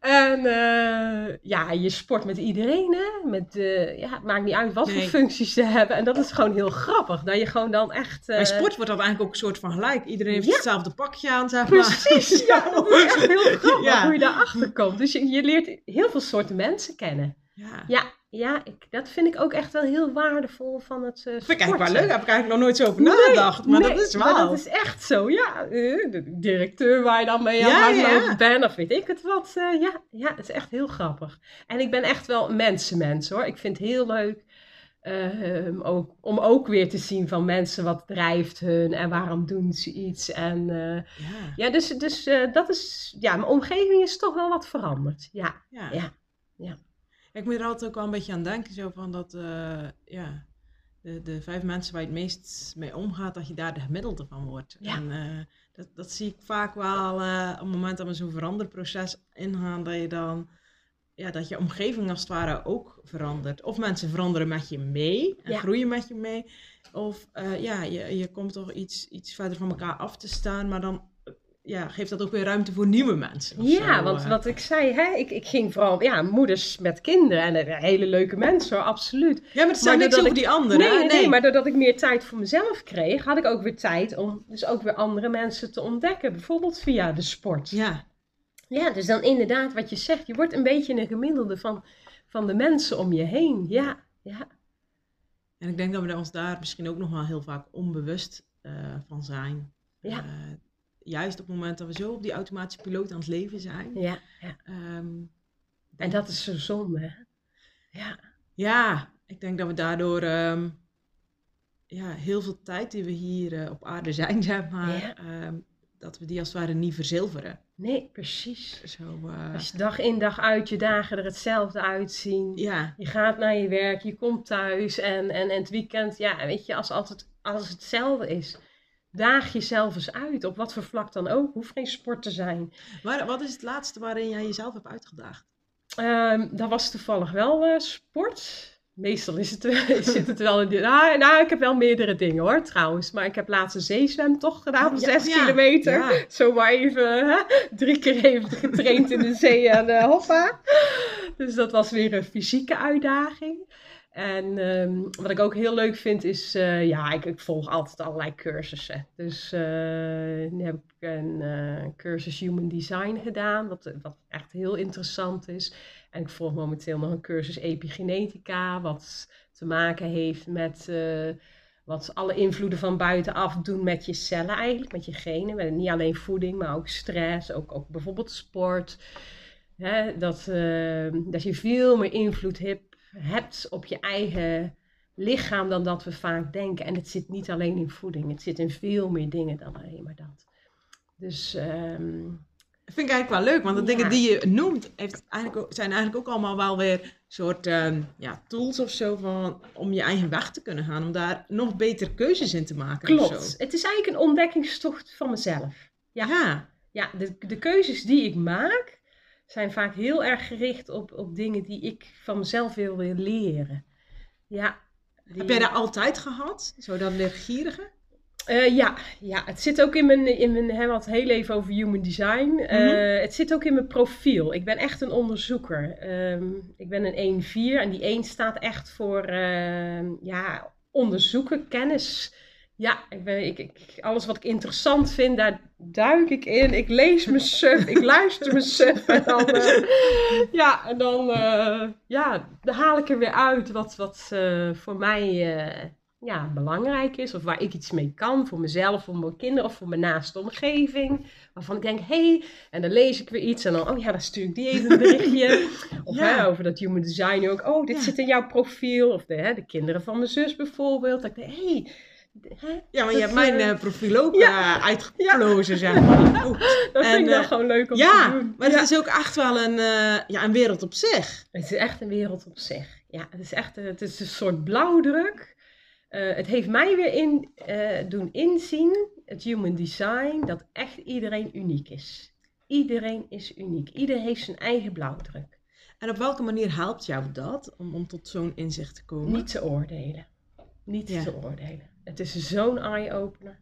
en eh, ja, je sport met iedereen. Hè? Met, eh, ja, het maakt niet uit wat Nee. voor functies ze hebben. En dat is gewoon heel grappig. Dat je gewoon dan echt... eh, Bij sport wordt dat eigenlijk ook een soort van gelijk. Iedereen heeft Ja. hetzelfde pakje aan, zeg maar. Precies, ja, dat is echt heel grappig Ja. hoe je daarachter komt. Dus je, je leert heel veel soorten mensen kennen. Ja. Ja, ja ik, dat vind ik ook echt wel heel waardevol van het uh, vind ik eigenlijk wel leuk. Daar heb ik eigenlijk nog nooit zo over nagedacht. Maar dat is wel. Dat is echt zo, ja. Eh, de directeur waar je dan mee aan Ja, het ja. bent, of weet ik het wat. eh, ja, ja, het is echt heel grappig. En ik ben echt wel mensenmens hoor. Ik vind het heel leuk eh, ook, om ook weer te zien van mensen wat drijft hun en waarom doen ze iets. En Ja. ja, dus, dus dat is, ja, mijn omgeving is toch wel wat veranderd. Ja, Ja. Ja. Ik moet er altijd ook wel een beetje aan denken, zo van dat, eh, ja, de, de vijf mensen waar je het meest mee omgaat, dat je daar de gemiddelde van wordt. Ja. En eh, dat, dat zie ik vaak wel eh, op het moment dat we zo'n veranderproces ingaan, dat je dan, ja, dat je omgeving als het ware ook verandert. Of mensen veranderen met je mee en Ja. groeien met je mee. Of ja, je, je komt toch iets, iets verder van elkaar af te staan, maar dan ja, geeft dat ook weer ruimte voor nieuwe mensen. Ja, zo, want eh. wat ik zei, hè, ik, ik ging vooral, ja, moeders met kinderen en eh, hele leuke mensen hoor, absoluut. Ja, maar het zijn niks over ik- die anderen. nee, nee, nee, maar doordat ik meer tijd voor mezelf kreeg, had ik ook weer tijd om dus ook weer andere mensen te ontdekken. Bijvoorbeeld via de sport. Ja, Ja, dus dan inderdaad wat je zegt, je wordt een beetje een gemiddelde van, van de mensen om je heen. Ja, ja, En ik denk dat we ons daar misschien ook nog wel heel vaak onbewust eh, van zijn. Ja. Juist op het moment dat we zo op die automatische piloot aan het leven zijn. ja, ja. Ehm, En dat is zo zonde, hè? Ja, ja, ik denk dat we daardoor ehm, ja, heel veel tijd die we hier eh, op aarde zijn, zeg maar, Ja. ehm, dat we die als het ware niet verzilveren. nee, precies. Zo, eh, Als je dag in dag uit je dagen er hetzelfde uitzien. ja, Je gaat naar je werk, je komt thuis en, en, en het weekend, ja, weet je, als, altijd, als het hetzelfde is, daag jezelf eens uit, op wat voor vlak dan ook. Hoeft geen sport te zijn. maar wat is het laatste waarin jij jezelf hebt uitgedaagd? Ehm, dat was toevallig wel eh, sport. Meestal is het, zit het wel in... de- Nou, nou, ik heb wel meerdere dingen hoor, trouwens. Maar ik heb laatst een zeezwemtocht gedaan van Ja, zes ja, kilometer. ja. Zo maar even hè, drie keer even getraind in de zee en eh, hoppa. Dus dat was weer een fysieke uitdaging. En ehm, wat ik ook heel leuk vind is, eh, ja, ik, ik volg altijd allerlei cursussen. Dus eh, nu heb ik een eh, cursus Human Design gedaan, wat, wat echt heel interessant is. En ik volg momenteel nog een cursus Epigenetica, wat te maken heeft met wat alle invloeden van buitenaf doen met je cellen eigenlijk, met je genen. Met niet alleen voeding, maar ook stress, ook, ook bijvoorbeeld sport. Dat, eh, dat je veel meer invloed hebt, hebt op je eigen lichaam dan dat we vaak denken. En het zit niet alleen in voeding, het zit in veel meer dingen dan alleen maar dat. Dus ehm, Dat vind ik eigenlijk wel leuk, want de Ja. dingen die je noemt heeft eigenlijk ook, zijn eigenlijk ook allemaal wel weer soort ehm, ja, tools of zo van, om je eigen weg te kunnen gaan, om daar nog betere keuzes in te maken. klopt, het is eigenlijk een ontdekkingstocht van mezelf. Ja. Ja. Ja, de, de keuzes die ik maak zijn vaak heel erg gericht op, op dingen die ik van mezelf wil leren. Ja. die- Heb jij dat altijd gehad? Zo dat leergierige? Eh, ja, ja, het zit ook in mijn, in mijn hè, het heel even over human design. Eh, Mhm. Het zit ook in mijn profiel. Ik ben echt een onderzoeker. Ehm, ik ben een 1-4 en die 1 staat echt voor ehm, ja, onderzoeken, kennis. Ja, ik ben, ik, ik, alles wat ik interessant vind, daar duik ik in. Ik lees me suf, ik luister me suf. En dan, eh, ja, en dan, eh, ja, dan haal ik er weer uit wat, wat eh, voor mij ja, belangrijk is. Of waar ik iets mee kan voor mezelf, voor mijn kinderen of voor mijn naaste omgeving. Waarvan ik denk, hé, hey, en dan lees ik weer iets en dan, oh ja, dan stuur ik die even een berichtje. of Ja. hè, over dat human design ook, oh, dit Ja. zit in jouw profiel. Of de, hè, de kinderen van mijn zus bijvoorbeeld. Dat ik denk, hé, hey, hè, Ja, maar je hebt mijn eh, eh, profiel ook ja. eh, uitgeplozen, zeg maar. Dat En, vind ik dan eh, gewoon leuk om te Ja, doen. maar Ja. het is ook echt wel een, ja, een wereld op zich. Het is echt een wereld op zich. Ja, het is echt een, het is een soort blauwdruk. Het heeft mij weer in, doen inzien, het human design, dat echt iedereen uniek is. Iedereen is uniek. Iedereen heeft zijn eigen blauwdruk. En op welke manier helpt jou dat om, om tot zo'n inzicht te komen? Niet te oordelen. Niet Ja. te oordelen. Het is zo'n eye-opener.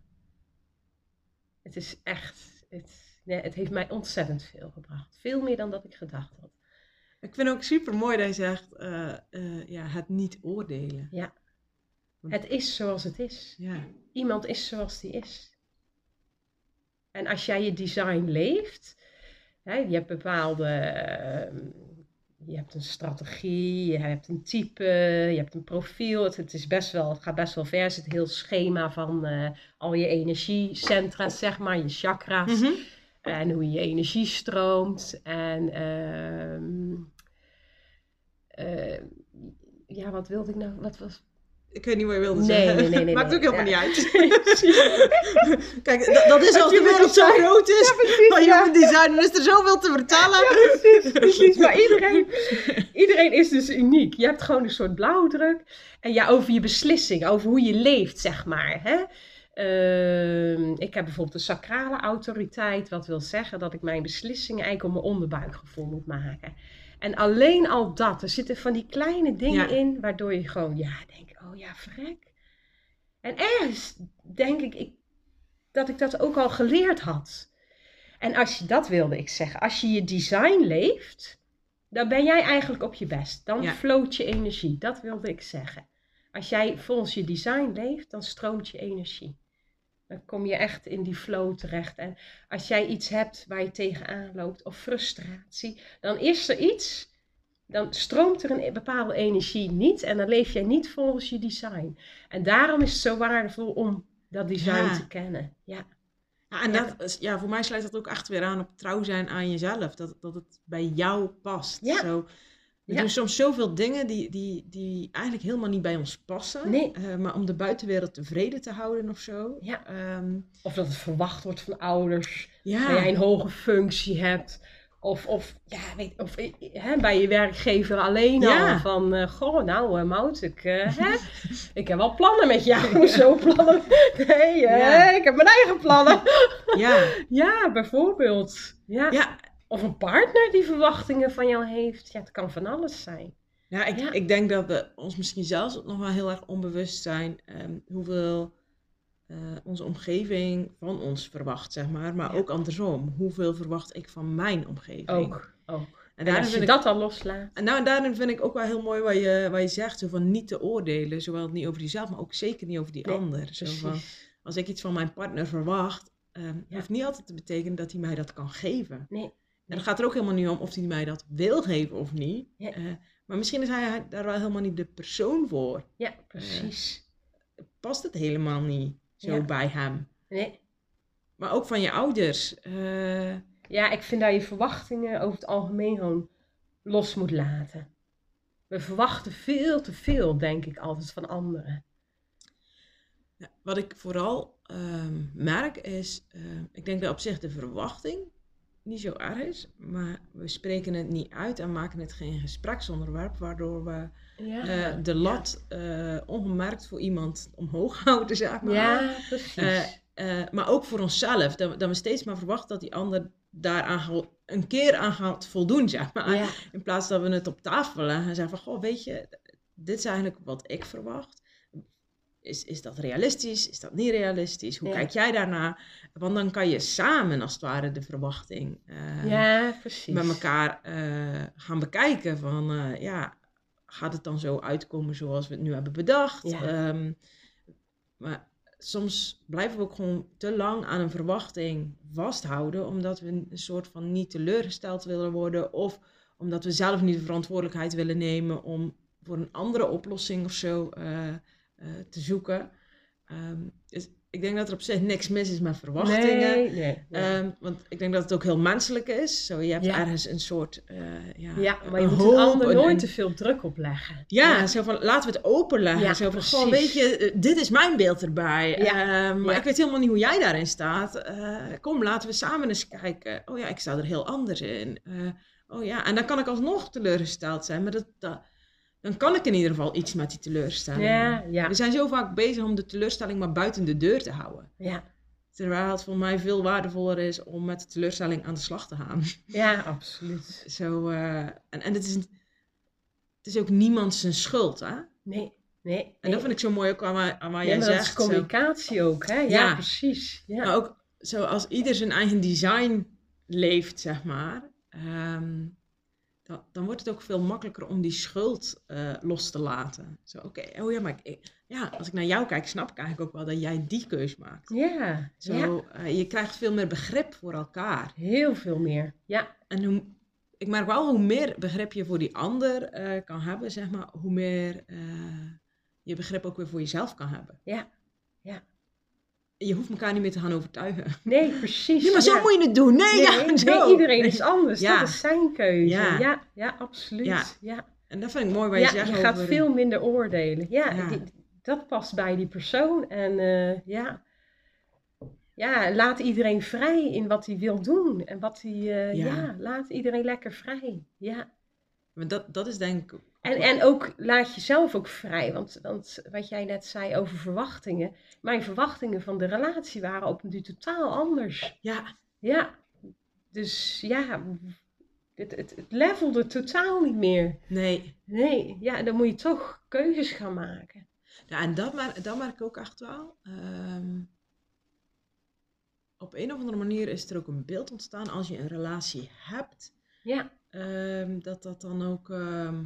Het is echt, het, nee, het heeft mij ontzettend veel gebracht. Veel meer dan dat ik gedacht had. Ik vind ook super mooi dat je zegt, eh, eh, ja, het niet oordelen. Het is zoals het is. Ja. Iemand is zoals die is. En als jij je design leeft, hè, je hebt bepaalde, ehm, je hebt een strategie, je hebt een type, je hebt een profiel. Het, het is best wel, het gaat best wel ver. Er zit een heel schema van eh, al je energiecentra's, zeg maar, je chakra's. Mhm. En hoe je energie stroomt. En ehm, eh, ja, wat wilde ik nou? Wat was, Ik weet niet wat je wilde Nee, zeggen. nee, nee, nee, Maakt nee. ook helemaal Ja. niet uit. Kijk, dat, dat is als de wereld zo groot is. van ja. human design, dan is er zoveel te vertellen. precies, precies. Maar iedereen, iedereen is dus uniek. Je hebt gewoon een soort blauwdruk. En ja, over je beslissing, over hoe je leeft, zeg maar. Hè? Ehm, ik heb bijvoorbeeld een sacrale autoriteit, wat wil zeggen dat ik mijn beslissingen eigenlijk op mijn onderbuikgevoel moet maken. En alleen al dat, er zitten van die kleine dingen Ja. in, waardoor je gewoon, ja, denkt, oh ja, vrek. En ergens denk ik, ik dat ik dat ook al geleerd had. En als je dat wilde ik zeggen, als je je design leeft, dan ben jij eigenlijk op je best. Dan Ja. floot je energie. Dat wilde ik zeggen. Als jij volgens je design leeft, dan stroomt je energie. Dan kom je echt in die flow terecht. En als jij iets hebt waar je tegenaan loopt, of frustratie, dan is er iets, dan stroomt er een bepaalde energie niet en dan leef jij niet volgens je design. En daarom is het zo waardevol om dat design Ja. te kennen. Ja. Ja, en dat, ja, voor mij sluit dat ook echt weer aan op trouw zijn aan jezelf. Dat, dat het bij jou past. Ja. Zo, we Ja. doen soms zoveel dingen die, die, die eigenlijk helemaal niet bij ons passen. Nee. Eh, maar om de buitenwereld tevreden te houden of zo. Ja. Ehm, Of dat het verwacht wordt van ouders. ja. dat jij een hoge functie hebt. Of, of, ja, weet, of eh, hè, bij je werkgever alleen Ja. al. Van, eh, goh, nou uh, Mout, ik, eh, hè, ik heb wel plannen met jou. Zo plannen. Nee, eh, Ja. ik heb mijn eigen plannen. ja. Ja, bijvoorbeeld. Ja. ja. Of een partner die verwachtingen van jou heeft. Ja, het kan van alles zijn. Ja, ik, Ja. ik denk dat we ons misschien zelfs nog wel heel erg onbewust zijn ehm, hoeveel eh, onze omgeving van ons verwacht, zeg maar. Maar Ja. ook andersom. Hoeveel verwacht ik van mijn omgeving? Ook. ook. En En als je ik, dat al loslaat. en nou, daarin vind ik ook wel heel mooi wat je, wat je zegt, zo van niet te oordelen. Zowel niet over jezelf, maar ook zeker niet over die Nee, ander. Zo van, als ik iets van mijn partner verwacht, Ja. hoeft niet altijd te betekenen dat hij mij dat kan geven. Nee. En het gaat er ook helemaal niet om of hij mij dat wil geven of niet. Ja. Eh, maar misschien is hij daar wel helemaal niet de persoon voor. Ja, precies. Past het helemaal niet zo Ja. bij hem. Nee. Maar ook van je ouders. eh, Ja, ik vind dat je verwachtingen over het algemeen gewoon los moet laten. We verwachten veel te veel, denk ik altijd, van anderen. ja, wat ik vooral ehm, merk is, eh, ik denk dat op zich de verwachting niet zo erg is. Maar we spreken het niet uit en maken het geen gespreksonderwerp. Waardoor we Ja, eh, de lat eh, ongemerkt voor iemand omhoog houden, zeg maar. ja precies. Eh, maar ook voor onszelf. Dat, we- dat we steeds maar verwachten dat die ander daaraan een keer aan gaat voldoen, zeg maar. ja, In plaats dat we het op tafel leggen en zeggen van, goh, weet je, dit is eigenlijk wat ik verwacht. Is, is dat realistisch? Is dat niet realistisch? Hoe Ja. kijk jij daarna? Want dan kan je samen, als het ware, de verwachting eh, ja, met elkaar eh, gaan bekijken. Van, eh, ja, gaat het dan zo uitkomen zoals we het nu hebben bedacht? Ja. Ehm, maar soms blijven we ook gewoon te lang aan een verwachting vasthouden, omdat we een soort van niet teleurgesteld willen worden, of omdat we zelf niet de verantwoordelijkheid willen nemen om voor een andere oplossing of zo te zoeken. Ehm, dus ik denk dat er op zich niks mis is met verwachtingen. Nee, nee. nee. Ehm, want ik denk dat het ook heel menselijk is. Zo, je hebt Ja. ergens een soort. eh, ja, ja, maar je moet hoop, een ander een- nooit een- te veel druk opleggen. Ja, zo van laten we het openleggen. Ja, zo van, precies. weet je, eh, dit is mijn beeld erbij. Ja, Ehm, maar ik weet helemaal niet hoe jij daarin staat. Eh, kom, laten we samen eens kijken. Oh ja, ik sta er heel anders in. Eh, oh ja, en dan kan ik alsnog teleurgesteld zijn. Maar dat, dat, dan kan ik in ieder geval iets met die teleurstelling. Ja, ja, We zijn zo vaak bezig om de teleurstelling maar buiten de deur te houden. ja. Terwijl het voor mij veel waardevoller is om met de teleurstelling aan de slag te gaan. Ja, absoluut. Zo, eh, en en het, is, het is ook niemand zijn schuld, hè? Nee, nee. En nee. dat vind ik zo mooi ook aan, wat- aan jij maar dat is zegt. zo. communicatie ook, hè? Ja, Ja. precies. Ja. Maar ook zo als ieder zijn eigen design leeft, zeg maar. ehm, dan, dan wordt het ook veel makkelijker om die schuld eh, los te laten. Zo, oké, oh ja, maar ik, ja, als ik naar jou kijk, snap ik eigenlijk ook wel dat jij die keus maakt. ja, Zo, ja, eh, je krijgt veel meer begrip voor elkaar. heel veel meer. Ja, En hoe, ik merk wel hoe meer begrip je voor die ander eh, kan hebben, zeg maar, hoe meer je begrip ook weer voor jezelf kan hebben. Ja, ja. Je hoeft elkaar niet meer te gaan overtuigen. nee, precies. Nee, maar zo ja. moet je het doen. Nee, Nee, ja, nee, zo. iedereen is anders. Ja. Dat is zijn keuze. Ja. Ja, absoluut. Ja. Ja. En dat vind ik mooi wat je zegt je gaat over- veel minder oordelen. Ja, die- dat past bij die persoon. En eh, ja. ja, laat iedereen vrij in wat hij wil doen. En wat hij, eh, Ja. ja. laat iedereen lekker vrij. Ja. Maar dat, dat is denk ik... En, en ook laat jezelf ook vrij. Want, want wat jij net zei over verwachtingen. Mijn verwachtingen van de relatie waren op nu totaal anders. Ja, Ja. Dus ja, het, het, het levelde totaal niet meer. nee. Nee, ja, dan moet je toch keuzes gaan maken. Ja, en dat, mer- dat merk ik ook echt wel. Ehm, op een of andere manier is er ook een beeld ontstaan als je een relatie hebt. Ja, ehm, dat dat dan ook ehm,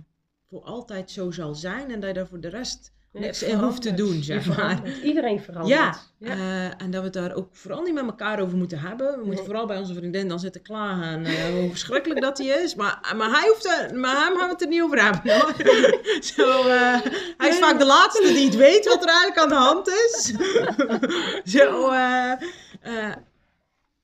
voor altijd zo zal zijn. En dat je daar voor de rest niks het in hoeft te doen, zeg maar. Iedereen verandert. Ja, ja. eh, en dat we het daar ook vooral niet met elkaar over moeten hebben. We moeten Nee. vooral bij onze vriendin dan zitten klagen eh, hoe verschrikkelijk dat hij is. Maar, maar hij hoeft er, maar hem gaan we het er niet over hebben hoor. Zo, eh, hij is vaak de laatste die het weet wat er eigenlijk aan de hand is. Zo,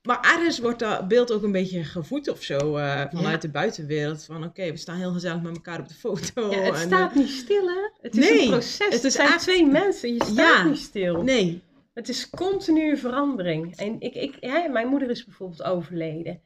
maar ergens wordt dat beeld ook een beetje gevoed of zo eh, vanuit Ja. de buitenwereld. Van oké, we staan heel gezellig met elkaar op de foto. Ja, het en, staat eh, niet stil, hè? Het is Nee, een proces. het Het, zijn echt- twee mensen. Je staat Ja. niet stil. nee, Het is continue verandering. En ik, ik, hè, mijn moeder is bijvoorbeeld overleden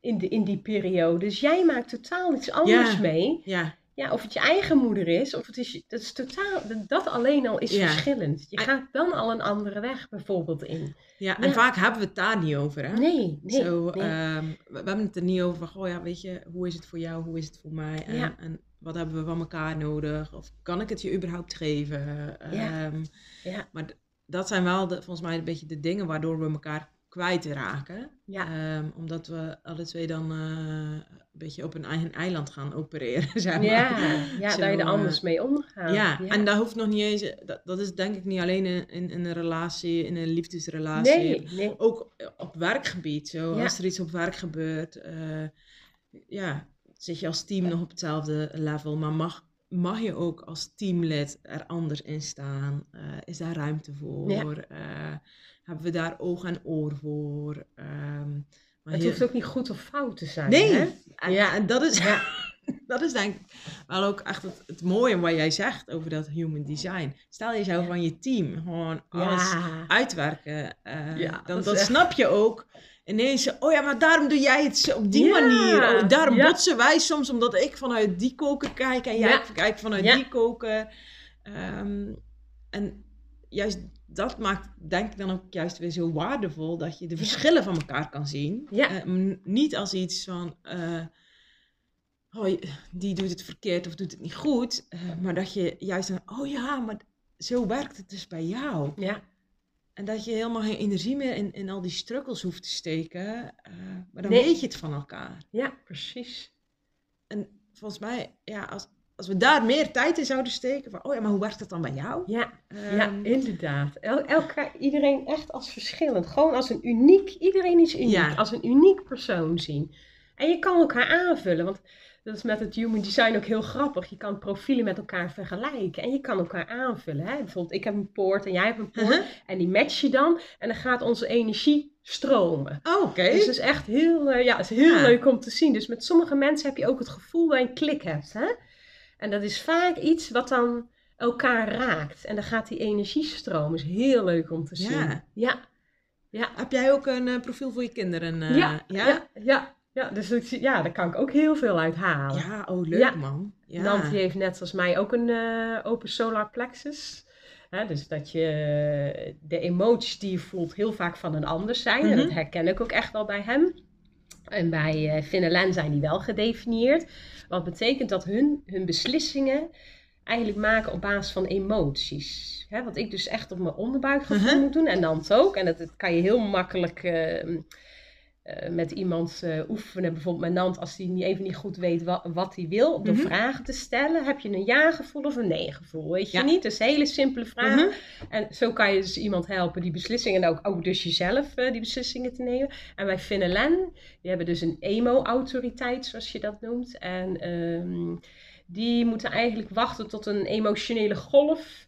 in, de, in die periode. Dus jij maakt totaal iets anders mee. ja. Ja, of het je eigen moeder is, of het is, dat is totaal, dat, alleen al is Ja. verschillend. Je gaat dan al een andere weg bijvoorbeeld in. Ja, en Ja. vaak hebben we het daar niet over. Hè? Nee, nee. Zo, nee. ehm, we, we hebben het er niet over van, goh ja, weet je, hoe is het voor jou, hoe is het voor mij? En, Ja. en wat hebben we van elkaar nodig? Of kan ik het je überhaupt geven? Ja. Ehm, Ja. Maar dat zijn wel de, volgens mij een beetje de dingen waardoor we elkaar kwijtraken. Ja. Ehm, omdat we alle twee dan eh, een beetje op een eigen eiland gaan opereren, zeg maar. Ja, ja Zo, dat je er eh, anders mee omgaat. Ja, en dat hoeft nog niet eens, dat, dat is denk ik niet alleen in, in, in een relatie, in een liefdesrelatie. Nee, nee. Ook op werkgebied, zo, Ja. als er iets op werk gebeurt, eh, ja, zit je als team nog op hetzelfde level, maar mag, mag je ook als teamlid er anders in staan? Eh, is daar ruimte voor? Ja. Eh, hebben we daar oog en oor voor? Ehm, maar Het heel- hoeft ook niet goed of fout te zijn. Nee, Hè? en, Ja. en dat is, Ja. dat is denk ik wel ook echt het, het mooie wat jij zegt over dat human design. Stel je zou van je team gewoon alles Ja. uitwerken, eh, dan, dan echt- snap je ook ineens, oh ja, maar daarom doe jij het op die Ja, manier. Oh, daarom ja. botsen wij soms, omdat ik vanuit die koker kijk en jij Ja. kijkt vanuit die koker. Ehm, en juist dat maakt, denk ik dan ook juist weer zo waardevol, dat je de verschillen van elkaar kan zien. Ja. Eh, niet als iets van, oh, je- die doet het verkeerd of doet het niet goed, eh, maar dat je juist dan, oh ja, maar zo werkt het dus bij jou. Ja. En dat je helemaal geen energie meer in, in al die struggles hoeft te steken. maar dan Nee. weet je het van elkaar. ja, precies. En volgens mij, ja, als, als we daar meer tijd in zouden steken. Van, oh ja, maar hoe werkt dat dan bij jou? Ja, Ehm, ja inderdaad. El, elkaar, iedereen echt als verschillend. Gewoon als een uniek, iedereen is uniek. Ja. Als een uniek persoon zien. En je kan elkaar aanvullen, want dat is met het human design ook heel grappig. Je kan profielen met elkaar vergelijken en je kan elkaar aanvullen. Hè? Bijvoorbeeld, ik heb een poort en jij hebt een poort. Uh-huh. En die match je dan en dan gaat onze energie stromen. Oh, oké. Dus het is echt heel, eh, ja, het is heel Ja. leuk om te zien. Dus met sommige mensen heb je ook het gevoel dat je een klik hebt. Hè? En dat is vaak iets wat dan elkaar raakt. En dan gaat die energie stromen. is heel leuk om te zien. Ja. Ja, ja, Heb jij ook een eh, profiel voor je kinderen? eh, ja, ja? ja, ja, ja. Dus ik zie- ja, daar kan ik ook heel veel uit halen. Ja, oh leuk Ja. man. Ja. Nant die heeft net als mij ook een eh, open solar plexus. Dus dat je de emoties die je voelt heel vaak van een ander zijn. En Mhm. dat herken ik ook echt wel bij hem. En bij eh Finn en Len zijn die wel gedefinieerd. Wat betekent dat hun, hun beslissingen eigenlijk maken op basis van emoties. Wat ik dus echt op mijn onderbuikgevoel Mhm. moet doen. En Nant ook. En dat, dat kan je heel makkelijk eh, eh, met iemand eh, oefenen. Bijvoorbeeld met Nant, als hij niet, even niet goed weet wat, wat hij wil. Door Mhm. vragen te stellen. Heb je een ja-gevoel of een nee-gevoel? Weet je Ja. niet? Dus hele simpele vragen. Mhm. En zo kan je dus iemand helpen die beslissingen, en ook, ook dus jezelf eh, die beslissingen te nemen. En bij Finn en Len, die hebben dus een emo-autoriteit, zoals je dat noemt. En ehm, die moeten eigenlijk wachten tot een emotionele golf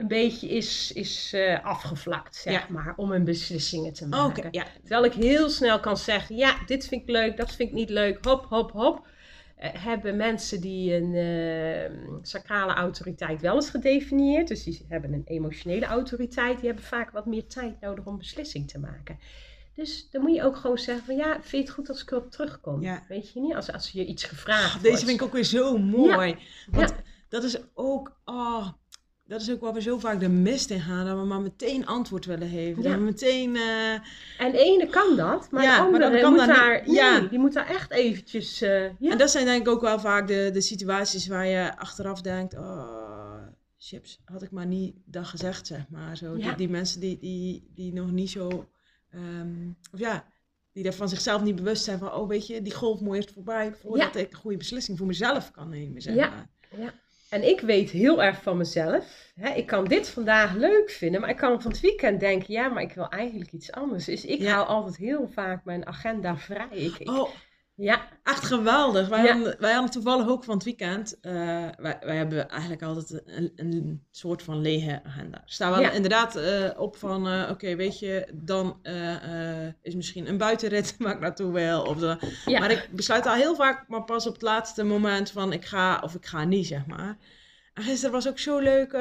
een beetje is, is eh, afgevlakt, zeg Ja. maar, om hun beslissingen te maken. Ja. Terwijl ik heel snel kan zeggen, ja, dit vind ik leuk, dat vind ik niet leuk, hop, hop, hop. Eh, hebben mensen die een eh, sacrale autoriteit wel eens gedefinieerd, dus die hebben een emotionele autoriteit, die hebben vaak wat meer tijd nodig om beslissing te maken. Dus dan moet je ook gewoon zeggen van ja, vind je het goed als ik erop terugkom? Ja. Weet je niet, als, als je iets gevraagd Deze wordt. vind ik ook weer zo mooi. Want Ja. dat is ook, oh, dat is ook waar we zo vaak de mist in gaan. Dat we maar meteen antwoord willen geven. Dat we meteen, eh, En de ene kan dat, maar Ja, de maar andere kan moet niet. daar, nee, Ja. die moet daar echt eventjes, eh, ja. En dat zijn denk ik ook wel vaak de, de situaties waar je achteraf denkt, oh, chips, had ik maar niet dat gezegd, zeg maar. Zo, die, die mensen die, die, die nog niet zo, ehm, of ja, die er van zichzelf niet bewust zijn van, oh weet je, die golf moet eerst voorbij voordat ik een goede beslissing voor mezelf kan nemen, zeg Ja. En ik weet heel erg van mezelf. Hè, ik kan dit vandaag leuk vinden, maar ik kan van het weekend denken, ja, maar ik wil eigenlijk iets anders. Dus ik Ja. hou altijd heel vaak mijn agenda vrij. Ik, ik- Oh, ja, Echt geweldig. Wij, Ja. hadden, wij hadden toevallig ook van het weekend. eh, wij, wij hebben eigenlijk altijd een, een soort van lege agenda. Er staan wel Ja. inderdaad eh, op van: eh, oké, weet je, dan is misschien een buitenrit waar ik naartoe wil. Of de, ja. Maar ik besluit al heel vaak, maar pas op het laatste moment van: ik ga of ik ga niet, zeg maar. En gisteren was ook zo leuk.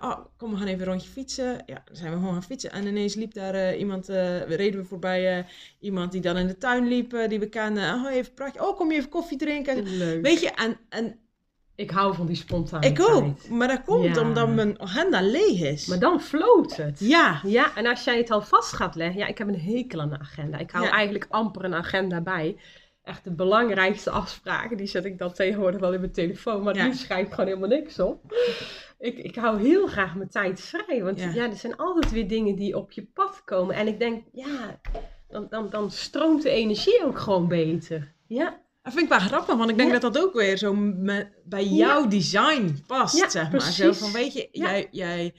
Oh, kom, we gaan even een rondje fietsen. Ja, dan zijn we gewoon gaan fietsen. En ineens liep daar eh, iemand, eh, we reden we voorbij eh, iemand die dan in de tuin liep, die we kenden. Oh, even praatje. Oh, kom je even koffie drinken? leuk. Weet je, en, en Ik hou van die spontaniteit. ik ook. Maar dat komt Ja. omdat mijn agenda leeg is. Maar dan floot het. Ja, Ja, en als jij het al vast gaat leggen, ja, ik heb een hekel aan een agenda. Ik hou Ja. eigenlijk amper een agenda bij. Echt de belangrijkste afspraken, die zet ik dan tegenwoordig wel in mijn telefoon, maar Ja. nu schrijf ik gewoon helemaal niks op. Ik, ik hou heel graag mijn tijd vrij, want Ja. ja. er zijn altijd weer dingen die op je pad komen. En ik denk, ja, dan, dan, dan stroomt de energie ook gewoon beter. Ja, dat vind ik wel grappig, want ik denk Ja. dat dat ook weer zo me- bij jouw design past, zeg maar. Zo precies. van, weet je, jij, jij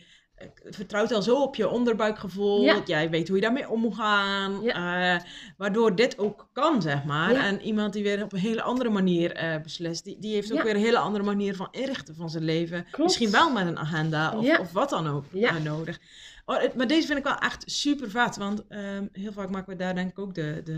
vertrouwt al zo op je onderbuikgevoel. Ja. Jij weet hoe je daarmee om moet gaan. eh, waardoor dit ook kan, zeg maar. Ja. En iemand die weer op een hele andere manier eh, beslist, die, die heeft ook weer een hele andere manier van inrichten van zijn leven. Klopt. Misschien wel met een agenda of, of wat dan ook eh, nodig. Oh, het- maar deze vind ik wel echt super vet, want ehm, heel vaak maken we daar denk ik ook de, de,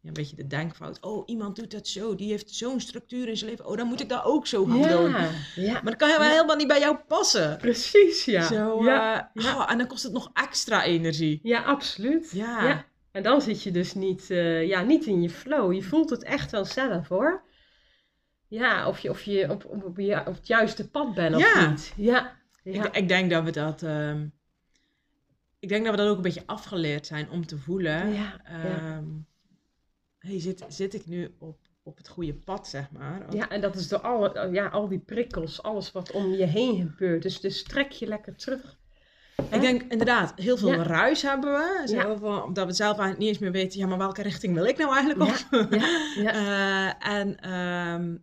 ja, een beetje de denkfout. Oh, iemand doet dat zo, die heeft zo'n structuur in zijn leven. Oh, dan moet ik dat ook zo gaan doen. ja. Maar dat kan Ja. helemaal niet bij jou passen. precies, ja. Zo, ja, eh, ja. oh, en dan kost het nog extra energie. ja, absoluut. Ja. En dan zit je dus niet, eh, ja, niet in je flow. Je voelt het echt wel zelf hoor. Ja, of je, of je op, op, op, je- op het juiste pad bent of niet. Ja. ja. Ik, ik denk dat we dat. ehm, ik denk dat we dat ook een beetje afgeleerd zijn om te voelen. Ja, ja. Ehm, hey, zit, zit ik nu op, op het goede pad, zeg maar? Ja, en dat is door alle, ja, al die prikkels, alles wat om je heen gebeurt. Dus, dus trek je lekker terug. Ik denk inderdaad, heel veel Ja. ruis hebben we. Zo Ja. van, omdat we zelf eigenlijk niet eens meer weten, ja, maar welke richting wil ik nou eigenlijk op? Ja, ja. Eh, en ehm,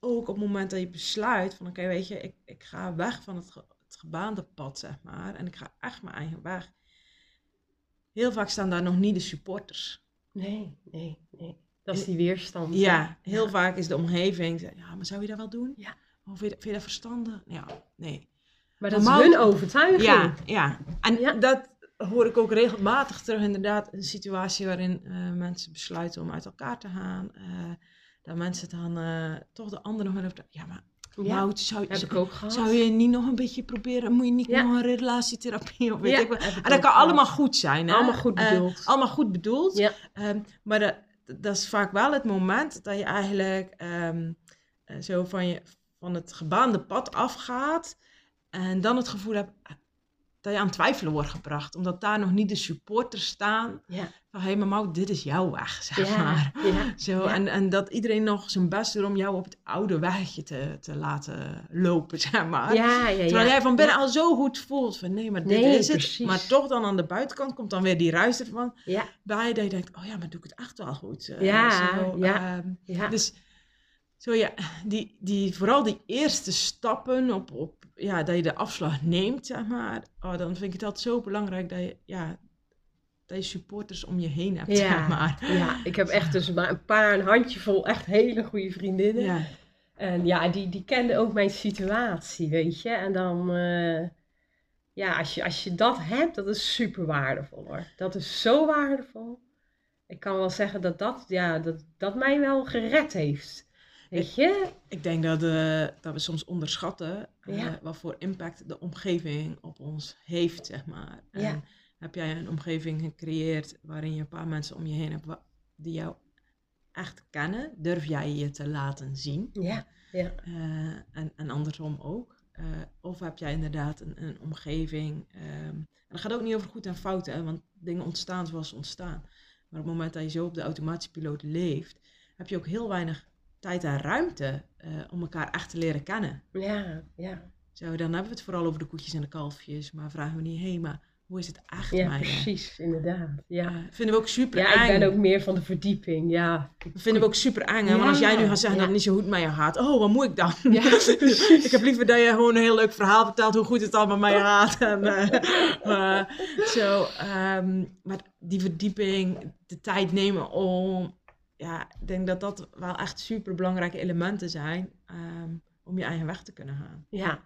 ook op het moment dat je besluit van, oké, weet je, ik, ik ga weg van het, het gebaande pad, zeg maar. En ik ga echt mijn eigen weg. Heel vaak staan daar nog niet de supporters. Nee, nee, nee. Dat is die weerstand. Ja, heel vaak is de omgeving, ja, maar zou je dat wel doen? Ja. Of vind je, vind je dat verstandig? Ja, nee. Maar dat is hun overtuiging. Ja, ja. En Ja. dat hoor ik ook regelmatig terug, inderdaad. Een situatie waarin eh, mensen besluiten om uit elkaar te gaan. eh, dat mensen dan eh, toch de ander nog wel even... Ja, maar Ja, zou, heb ik ook gehad. zou je niet nog een beetje proberen? Moet je niet Ja. nog een relatietherapie of weet Ja, ik wat? En dat kan allemaal goed zijn, hè? Allemaal goed Eh, bedoeld. allemaal goed bedoeld. Ja. Ehm, maar dat, dat is vaak wel het moment dat je eigenlijk ehm, eh, zo van, je, van het gebaande pad afgaat. En dan het gevoel hebt eh, dat je aan het twijfelen wordt gebracht. Omdat daar nog niet de supporters staan. Ja. Van, hé hey, maar Maud, dit is jouw weg, zeg Ja, maar. ja. Zo, en, en dat iedereen nog zijn best doet om jou op het oude wegje te, te laten lopen, zeg maar. Terwijl jij van binnen al zo goed voelt van nee, maar dit Nee, is het. Maar toch dan aan de buitenkant komt dan weer die ruis ervan Ja, bij dat je denkt, oh ja, maar doe ik het echt wel goed. Eh, Ja, zo, ja. ehm, ja. dus zo ja, die, die, vooral die eerste stappen op, op ja, dat je de afslag neemt, zeg maar. Oh, dan vind ik het altijd zo belangrijk dat je, ja, dat je supporters om je heen hebt, zeg maar. ja, ik heb echt dus maar een paar, een handjevol echt hele goede vriendinnen. Ja, En ja, die, die kenden ook mijn situatie, weet je. En dan, eh, ja, als je, als je dat hebt, dat is super waardevol hoor. Dat is zo waardevol. Ik kan wel zeggen dat dat, ja, dat, dat mij wel gered heeft. Weet je? ik denk dat, eh, dat we soms onderschatten eh, Ja. wat voor impact de omgeving op ons heeft, zeg maar. En Ja. heb jij een omgeving gecreëerd waarin je een paar mensen om je heen hebt die jou echt kennen? Durf jij je te laten zien? Ja, ja. Eh, en, en andersom ook. Of heb jij inderdaad een, een omgeving. ehm, en dat gaat ook niet over goed en fout, hè, want dingen ontstaan zoals ze ontstaan. Maar op het moment dat je zo op de automatische piloot leeft, heb je ook heel weinig tijd en ruimte eh, om elkaar echt te leren kennen. Ja, ja. Zo, dan hebben we het vooral over de koetjes en de kalfjes, maar vragen we niet, hé, maar hoe is het echt Ja, precies, inderdaad. Ja. Eh, vinden we ook super ja, ik ben ook meer van de verdieping, ja. Dat vinden we ook super eng. Hè? Want als jij nu gaat zeggen ja. dat het niet zo goed met je gaat. Oh, wat moet ik dan? Ik heb liever dat je gewoon een heel leuk verhaal vertelt hoe goed het allemaal met je gaat. En, eh, eh, zo, ehm, maar die verdieping, de tijd nemen om... Ja, ik denk dat dat wel echt super belangrijke elementen zijn ehm, om je eigen weg te kunnen gaan. Ja.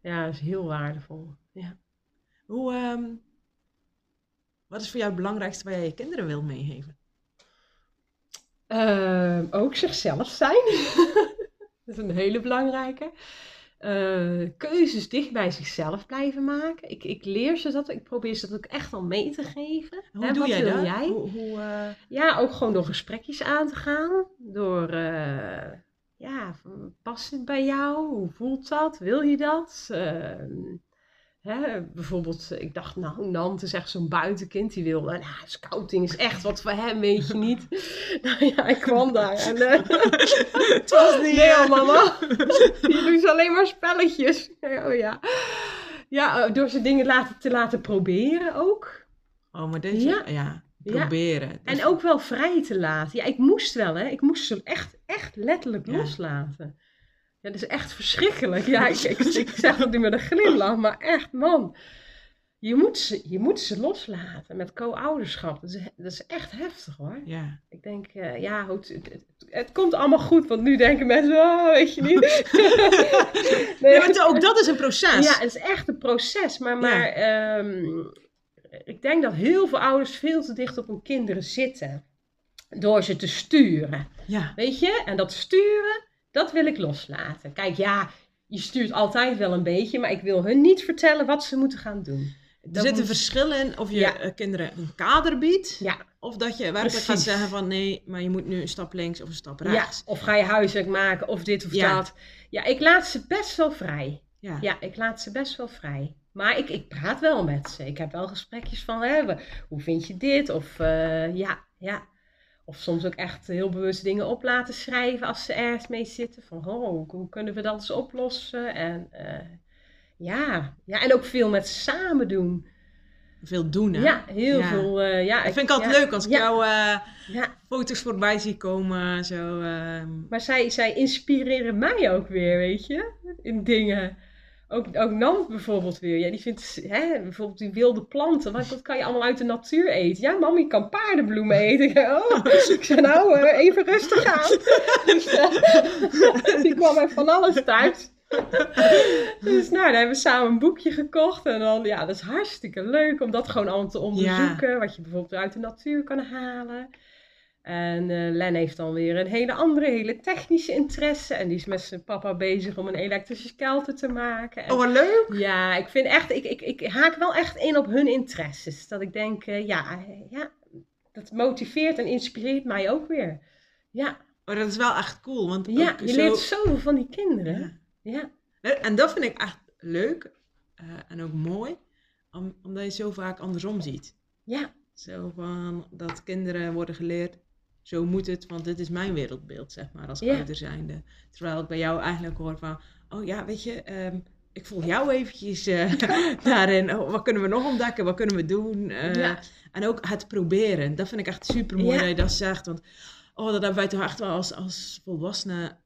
Ja, dat is heel waardevol. Ja. Hoe, ehm, wat is voor jou het belangrijkste waar jij je kinderen wil meegeven? Ehm, ook zichzelf zijn. dat is een hele belangrijke. Eh, keuzes dicht bij zichzelf blijven maken. Ik, ik leer ze dat. Ik probeer ze dat ook echt al mee te geven. Hoe Hè, doe wat jij wil dat? jij? Hoe, hoe, eh, Ja, ook gewoon door gesprekjes aan te gaan. Door, eh, ja, past het bij jou? Hoe voelt dat? Wil je dat? Hè, bijvoorbeeld, ik dacht, nou, Nant is echt zo'n buitenkind. Die wil, nou, scouting is echt wat voor hem, weet je niet. nou ja, ik kwam daar en... eh, het was niet... Nee, eh, hoor, mama. Je doet alleen maar spelletjes. Oh ja. Ja, eh, door ze dingen laten, te laten proberen ook. Oh, maar deze, Ja. ja, Ja. proberen. En ook wel vrij te laten. Ja, ik moest wel, hè. Ik moest ze echt, echt letterlijk Ja. loslaten. Ja, dat is echt verschrikkelijk. Ja, ik, ik, ik zeg het nu met een glimlach, maar echt, man. Je moet ze, je moet ze loslaten met co-ouderschap. Dat is, dat is echt heftig, hoor. Ja. Ik denk, eh, ja, het, het, het komt allemaal goed. Want nu denken mensen, oh, weet je niet. Nee, maar ook dat is een proces. Ja, het is echt een proces. Maar, maar ehm, ik denk dat heel veel ouders veel te dicht op hun kinderen zitten. Door ze te sturen. Ja. Weet je? En dat sturen, dat wil ik loslaten. Kijk, ja, je stuurt altijd wel een beetje. Maar ik wil hun niet vertellen wat ze moeten gaan doen. Er Dat zit een verschil in of je Ja. eh, kinderen een kader biedt. Ja, Of dat je werkelijk gaat Precies. zeggen van nee, maar je moet nu een stap links of een stap ja, rechts. of ga je huiswerk maken of dit of dat. Ja, ik laat ze best wel vrij. Ja. Ja, ik laat ze best wel vrij. Maar ik, ik praat wel met ze. Ik heb wel gesprekjes van, hè, hoe vind je dit? Of eh, ja, ja. Of soms ook echt heel bewust dingen op laten schrijven als ze ergens mee zitten. Van, oh, hoe, kunnen we dat eens oplossen? En eh, ja. ja, en ook veel met samen doen. Veel doen hè. Ja, heel Ja. veel. eh, ja, Dat vind ik altijd ja, leuk als ik ja. jou eh, Ja, foto's voorbij zie komen. Zo, ehm. maar zij, zij inspireren mij ook weer, weet je, in dingen. Ook, ook Nant bijvoorbeeld weer. Ja, die vindt hè, bijvoorbeeld die wilde planten. Want dat kan je allemaal uit de natuur eten. Ja, mami kan paardenbloemen eten. Oh, ik zei nou, eh, even rustig aan. Dus, eh, die kwam met van alles thuis. Dus nou, dan hebben we samen een boekje gekocht. En dan, ja, dat is hartstikke leuk om dat gewoon allemaal te onderzoeken. Wat je bijvoorbeeld uit de natuur kan halen. En eh, Len heeft dan weer een hele andere, hele technische interesse. En die is met zijn papa bezig om een elektrische skelter te maken. En Oh, wat leuk! ja, ik vind echt, ik, ik, ik haak wel echt in op hun interesses. Dat ik denk, eh, ja, eh, ja, dat motiveert en inspireert mij ook weer. Ja, Oh, dat is wel echt cool. Want ja je zo- leert zoveel van die kinderen. Ja. Ja, En dat vind ik echt leuk en ook mooi, om, omdat je zo vaak andersom ziet. ja, Zo van dat kinderen worden geleerd, zo moet het, want dit is mijn wereldbeeld, zeg maar, als Ja. ouder zijnde. Terwijl ik bij jou eigenlijk hoor van, oh ja, weet je, ehm, ik volg jou eventjes eh, daarin. Oh, wat kunnen we nog ontdekken? Wat kunnen we doen? Eh, Ja. En ook het proberen. Dat vind ik echt super mooi Ja. dat je dat zegt. Want oh, dat hebben wij toch echt wel als, als volwassenen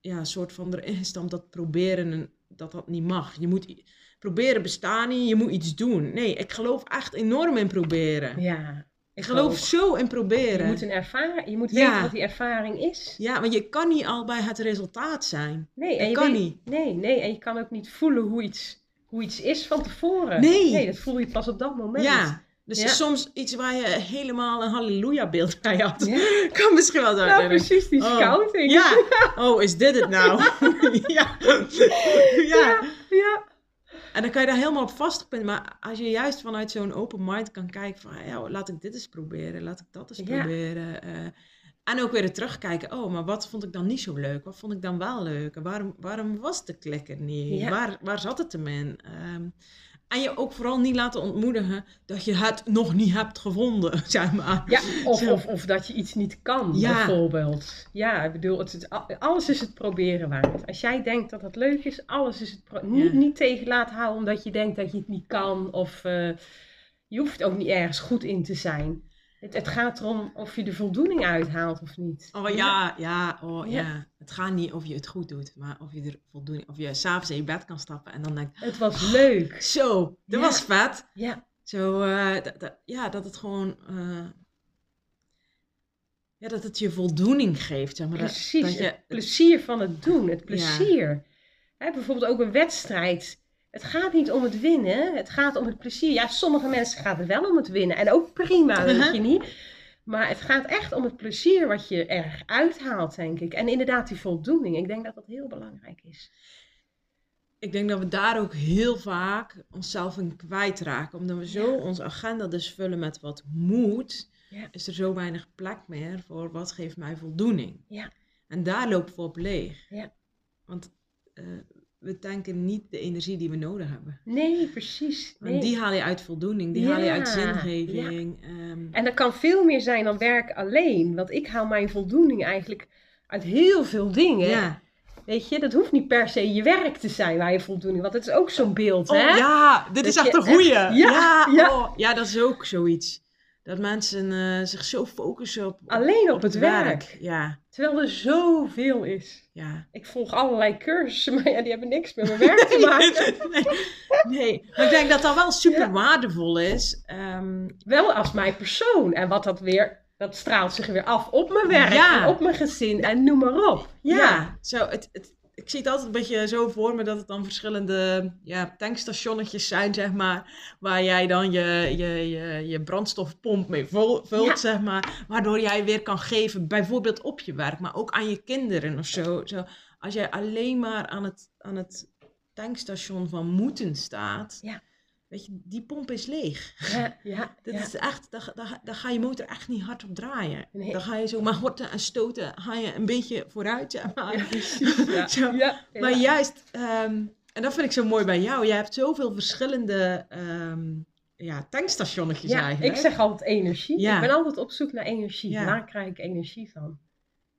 ja, een soort van erin gestampt dat proberen en dat dat niet mag. Je moet proberen bestaan niet, je moet iets doen. Nee, ik geloof echt enorm in proberen. ja. Ik geloof ook. zo in proberen. Je moet, een ervaring, je moet Ja. weten wat die ervaring is. Ja, want je kan niet al bij het resultaat zijn. Nee, en je kan weet- niet. Nee, nee, en je kan ook niet voelen hoe iets, hoe iets is van tevoren. Nee. Nee, dat voel je pas op dat moment. Ja, dus Ja. soms iets waar je helemaal een halleluja beeld bij had. Ja. kan misschien wel zo Nou, zijn. precies, die Oh, scouting. Ja, oh, is dit het nou? ja. ja. ja. En dan kan je daar helemaal op vastpinnen. Maar als je juist vanuit zo'n open mind kan kijken van... Ja, laat ik dit eens proberen. Laat ik dat eens Ja. proberen. eh. en ook weer terugkijken. Oh, maar wat vond ik dan niet zo leuk? Wat vond ik dan wel leuk? En waarom, waarom was de klik er niet? Ja. Waar, waar zat het hem in? Ehm, en je ook vooral niet laten ontmoedigen dat je het nog niet hebt gevonden, zeg maar. Ja, of, of, of dat je iets niet kan, Ja. bijvoorbeeld. Ja, ik bedoel, het, het- alles is het proberen waard. Als jij denkt dat het leuk is, alles is het... Niet, Ja. niet tegen laten houden omdat je denkt dat je het niet kan. Of eh, je hoeft ook niet ergens goed in te zijn. Het, het gaat erom of je de voldoening uithaalt of niet. Oh ja, ja, oh, ja. Ja. Het gaat niet of je het goed doet, maar of je er voldoening... Of je s'avonds in je bed kan stappen en dan denkt... Het was leuk. Zo, dat Ja. was vet. Ja, Zo, eh, ja, dat het gewoon... eh, ja, dat het je voldoening geeft, zeg maar. Precies. Dat je, Het plezier van het doen, het plezier. Hè, bijvoorbeeld ook een wedstrijd. Het gaat niet om het winnen, het gaat om het plezier. Ja, sommige mensen gaat het wel om het winnen. En ook prima, weet Uh-huh. je niet. Maar het gaat echt om het plezier wat je er uithaalt, denk ik. En inderdaad die voldoening. Ik denk dat dat heel belangrijk is. ik denk dat we daar ook heel vaak onszelf in kwijtraken. Omdat we zo Ja. onze agenda dus vullen met wat moet, Ja. is er zo weinig plek meer voor wat geeft mij voldoening. Ja. En daar lopen we op leeg. Ja. Want eh, we tanken niet de energie die we nodig hebben. Nee, precies. Want Nee. die haal je uit voldoening, die haal je uit Ja, zingeving. ehm, En dat kan veel meer zijn dan werk alleen. Want ik haal mijn voldoening eigenlijk uit heel veel dingen. ja. Weet je, dat hoeft niet per se je werk te zijn waar je voldoening. Want het is ook zo'n beeld, Oh, hè? ja, dit Dat is echt een goeie. ja, ja, ja. oh, ja, dat is ook zoiets. Dat mensen eh, zich zo focussen op, Alleen op het werk. Ja, Terwijl er zoveel is. ja. Ik volg allerlei cursussen, maar ja, die hebben niks met mijn werk te maken. nee, nee, maar ik denk dat dat wel super waardevol is. Ehm, Wel als mijn persoon. En wat dat weer, dat straalt zich weer af op mijn werk Ja. en op mijn gezin en noem maar op. ja, Ja. Zo, het, het, ik zie het altijd een beetje zo voor me dat het dan verschillende ja, tankstationnetjes zijn, zeg maar. Waar jij dan je, je, je, je brandstofpomp mee vul- vult, Ja. zeg maar. Waardoor jij weer kan geven, bijvoorbeeld op je werk, maar ook aan je kinderen of zo. zo als jij alleen maar aan het, aan het tankstation van moeten staat, Ja. Weet je, die pomp is leeg. Ja, ja, Dat ja. is echt, daar, daar, daar ga je motor echt niet hard op draaien. Nee. Dan ga je zo maar horten en stoten, ga je een beetje vooruit, maar. Ja, precies. Zo. Maar ja. juist, en dat vind ik zo mooi bij jou, jij hebt zoveel verschillende ehm, ja, tankstationnetjes Ja, eigenlijk. ik zeg altijd energie. Ja. Ik ben altijd op zoek naar energie. Ja. Waar krijg ik energie van?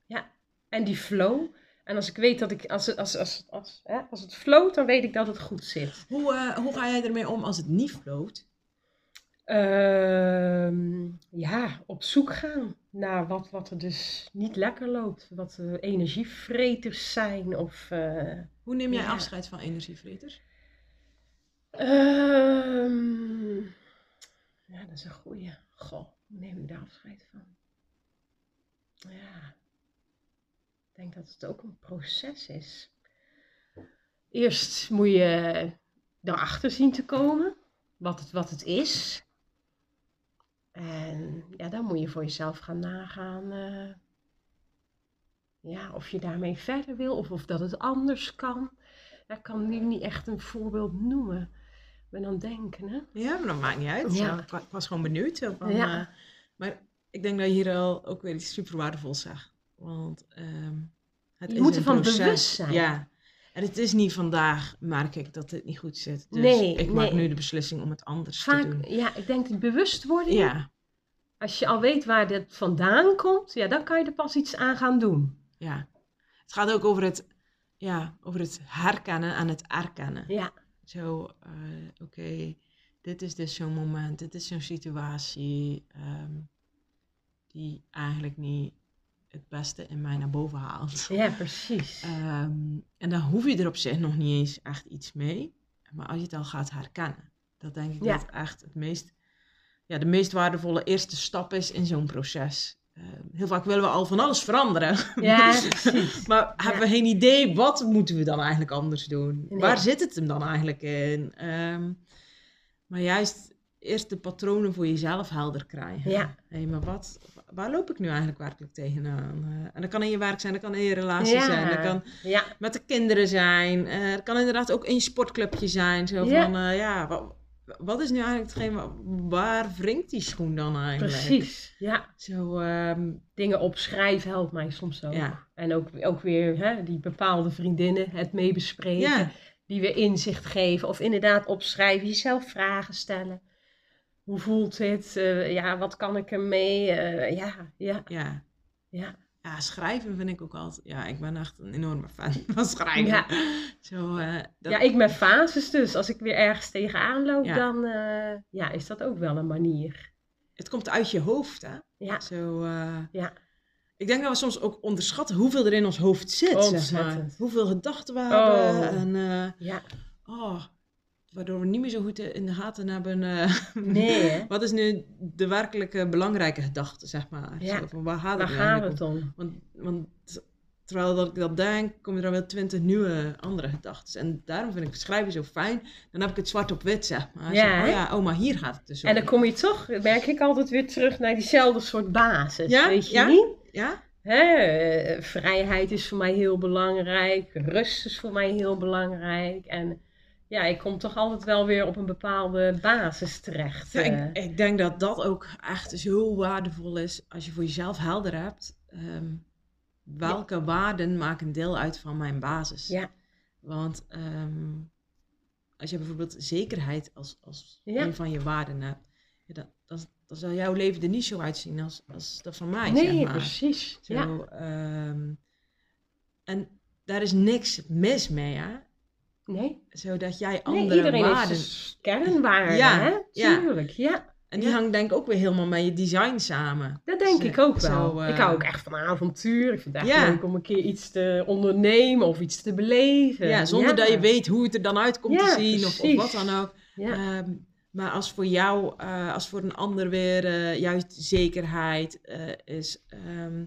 Ja, en die flow. En als ik weet dat ik, als het, als, als, als, hè, als het float, dan weet ik dat het goed zit. Hoe, eh, hoe ga jij ermee om als het niet floot? Ehm, ja, op zoek gaan naar wat, wat er dus niet lekker loopt. Wat de energievreters zijn. Of, eh, Hoe neem jij Ja. afscheid van energievreters? Ehm, ja, dat is een goeie. Goh, hoe neem ik daar afscheid van? Ja, denk dat het ook een proces is. Eerst moet je erachter zien te komen wat het, wat het is. En ja, dan moet je voor jezelf gaan nagaan eh, ja, of je daarmee verder wil of of dat het anders kan. Ja, ik kan nu niet echt een voorbeeld noemen. Aan het denken, hè? Ja, maar dat maakt niet uit. Ja. Ik, wa- ik was gewoon benieuwd. Van, Ja. eh, maar ik denk dat je hier al ook weer iets super waardevols zegt. Want ehm, het Je is moet ervan proces. bewust zijn. Ja. En het is niet vandaag, merk ik, dat dit niet goed zit. Dus Nee, ik maak nee. nu de beslissing om het anders te doen. ja, ik denk die bewustwording. Ja, Als je al weet waar dit vandaan komt, ja, dan kan je er pas iets aan gaan doen. ja. Het gaat ook over het, ja, over het herkennen en het erkennen. Ja, Zo, eh, oké, dit is dus zo'n moment, dit is zo'n situatie ehm, die eigenlijk niet het beste in mij naar boven haalt. ja precies. Ehm, en dan hoef je er op zich nog niet eens echt iets mee. Maar als je het al gaat herkennen, dat denk ik Ja. dat echt het meest, ja, de meest waardevolle eerste stap is in zo'n proces. Ehm, heel vaak willen we al van alles veranderen. Ja, precies. Maar hebben we geen idee, wat moeten we dan eigenlijk anders doen? Nee. Waar zit het hem dan eigenlijk in? Ehm, maar juist eerst de patronen voor jezelf helder krijgen. Ja. Hé, maar wat, waar loop ik nu eigenlijk werkelijk tegenaan? Eh, en dat kan in je werk zijn, dat kan in je relatie Ja. zijn, dat kan Ja, met de kinderen zijn. eh het kan inderdaad ook in je sportclubje zijn. Zo Ja. van, eh, ja, wat, wat is nu eigenlijk hetgeen, wa- waar wringt die schoen dan eigenlijk? precies. Ja, Zo, ehm, dingen opschrijven helpt mij soms ook. Ja. En ook, ook weer hè, die bepaalde vriendinnen, het meebespreken, die weer inzicht geven. Of inderdaad opschrijven, jezelf vragen stellen. Hoe voelt dit? Eh, ja, wat kan ik ermee? Eh, ja, ja, ja. ja. Ja, schrijven vind ik ook altijd. Ja, ik ben echt een enorme fan van schrijven. Ja. Zo, dat, Ja, ik met fases dus. Als ik weer ergens tegenaan loop, Ja. dan ja, is dat ook wel een manier. Het komt uit je hoofd, hè? Ja, Zo, ja, ik denk dat we soms ook onderschatten hoeveel er in ons hoofd zit, zeg maar. Hoeveel gedachten we Oh. hebben. En, eh, ja. oh, waardoor we niet meer zo goed in de gaten hebben. eh, Nee? Wat is nu de werkelijke belangrijke gedachte, zeg maar? Ja. Zo, van waar gaat Waar het gaat eigenlijk het om? om? Want, want terwijl dat ik dat denk, komen er wel twintig nieuwe andere gedachten. En daarom vind ik schrijven zo fijn. Dan heb ik het zwart op wit, zeg maar. Ja, Zo, oh ja, oh, maar hier gaat het dus om. En dan kom je toch, merk ik altijd weer terug naar diezelfde soort basis. Ja, Weet je ja. niet? Ja? Hè, eh, vrijheid is voor mij heel belangrijk. Rust is voor mij heel belangrijk. En ja, ik kom toch altijd wel weer op een bepaalde basis terecht. Ja, eh. ik, ik denk dat dat ook echt zo waardevol is als je voor jezelf helder hebt. ehm, welke waarden maken deel uit van mijn basis? Ja. Want ehm, als je bijvoorbeeld zekerheid als, als Ja. een van je waarden hebt, dan zal jouw leven er niet zo uitzien als, als dat van mij. nee, zeg maar. precies. Zo, Ja. ehm, en daar is niks mis mee, hè? Nee, Zodat jij nee andere iedereen waarden... heeft zijn kernwaarden, Ja, hè? ja. Tuurlijk, ja. En die Ja. hangt denk ik ook weer helemaal met je design samen. Dat denk Zo- ik ook zo, wel. eh, Ik hou ook echt van avontuur. Ik vind het echt Ja. leuk om een keer iets te ondernemen of iets te beleven. Ja, zonder dat je weet hoe het er dan uit komt te zien of, of wat dan ook. Ehm, maar als voor jou, eh, als voor een ander weer eh, juist zekerheid eh, is, ehm,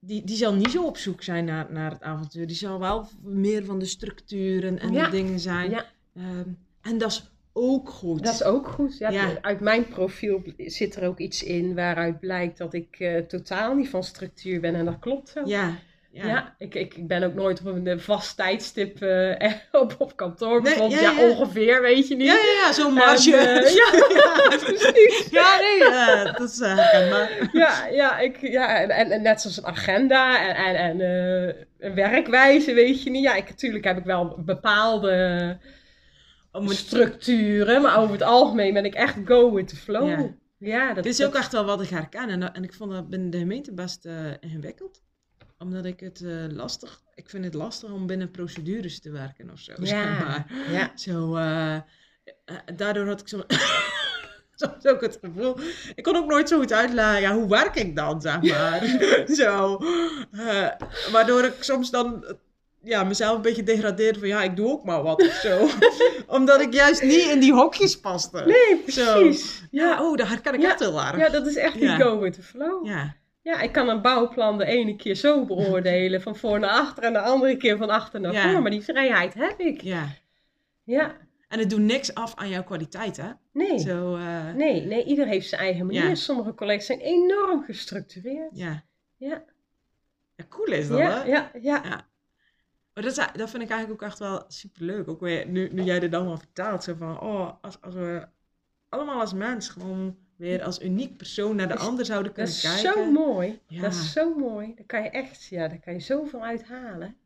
die, die zal niet zo op zoek zijn naar, naar het avontuur. Die zal wel meer van de structuren en Ja. de dingen zijn. Ja. Ehm, en dat is ook goed. dat is ook goed. Ja, Ja. Uit mijn profiel zit er ook iets in waaruit blijkt dat ik eh, totaal niet van structuur ben. En dat klopt zo. Ja, Ja, ja. ik, ik, ben ook nooit op een eh, vast tijdstip eh, op, op kantoor Nee, bijvoorbeeld. ja, Ja, ja. ongeveer, weet je niet. Ja, ja, ja, zo'n marge. En, eh, ja, precies. Ja, nee, eh, dat is uh, herkenbaar. Ja, ja, ik, ja en, en, en net zoals een agenda en, en, en eh, een werkwijze, weet je niet. Ja, ik, natuurlijk heb ik wel bepaalde structuren, maar over het algemeen ben ik echt go with the flow. Ja. Dat is ook echt wel wat ik herken. En, en ik vond dat binnen de gemeente best eh, ingewikkeld. Omdat ik het eh, lastig... Ik vind het lastig om binnen procedures te werken of zo. zeg Ja, maar. ja. Zo, eh, eh, daardoor had ik zo... Soms ook het gevoel... Ik kon ook nooit zo goed uitleggen, ja, hoe werk ik dan, zeg maar. zo. waardoor ik soms dan ja, mezelf een beetje degradeerde van ja, ik doe ook maar wat of zo. Omdat ik juist niet in die hokjes paste. Nee, Zo. precies. Ja, oh, daar herken ik Ja. echt heel erg. Ja, dat is echt die go with the flow. Ja, Ja, ik kan een bouwplan de ene keer zo beoordelen, van voor naar achter, en de andere keer van achter naar Ja. voor. Maar die vrijheid heb ik. ja. Ja, En het doet niks af aan jouw kwaliteit, hè? nee. Zo, eh, Nee, nee, ieder heeft zijn eigen manier. Ja. Sommige collega's zijn enorm gestructureerd. ja. Ja, ja, cool is dat, ja, hè? ja, ja. Maar dat, is, dat vind ik eigenlijk ook echt wel superleuk. Ook weer, nu, nu jij dit allemaal vertelt, zo van, oh, als, als we allemaal als mens gewoon weer als uniek persoon naar de Dat is- ander zouden Dat kunnen is kijken. zo mooi. Ja. Dat is zo mooi. Daar kan je echt, ja, daar kan je zoveel uithalen.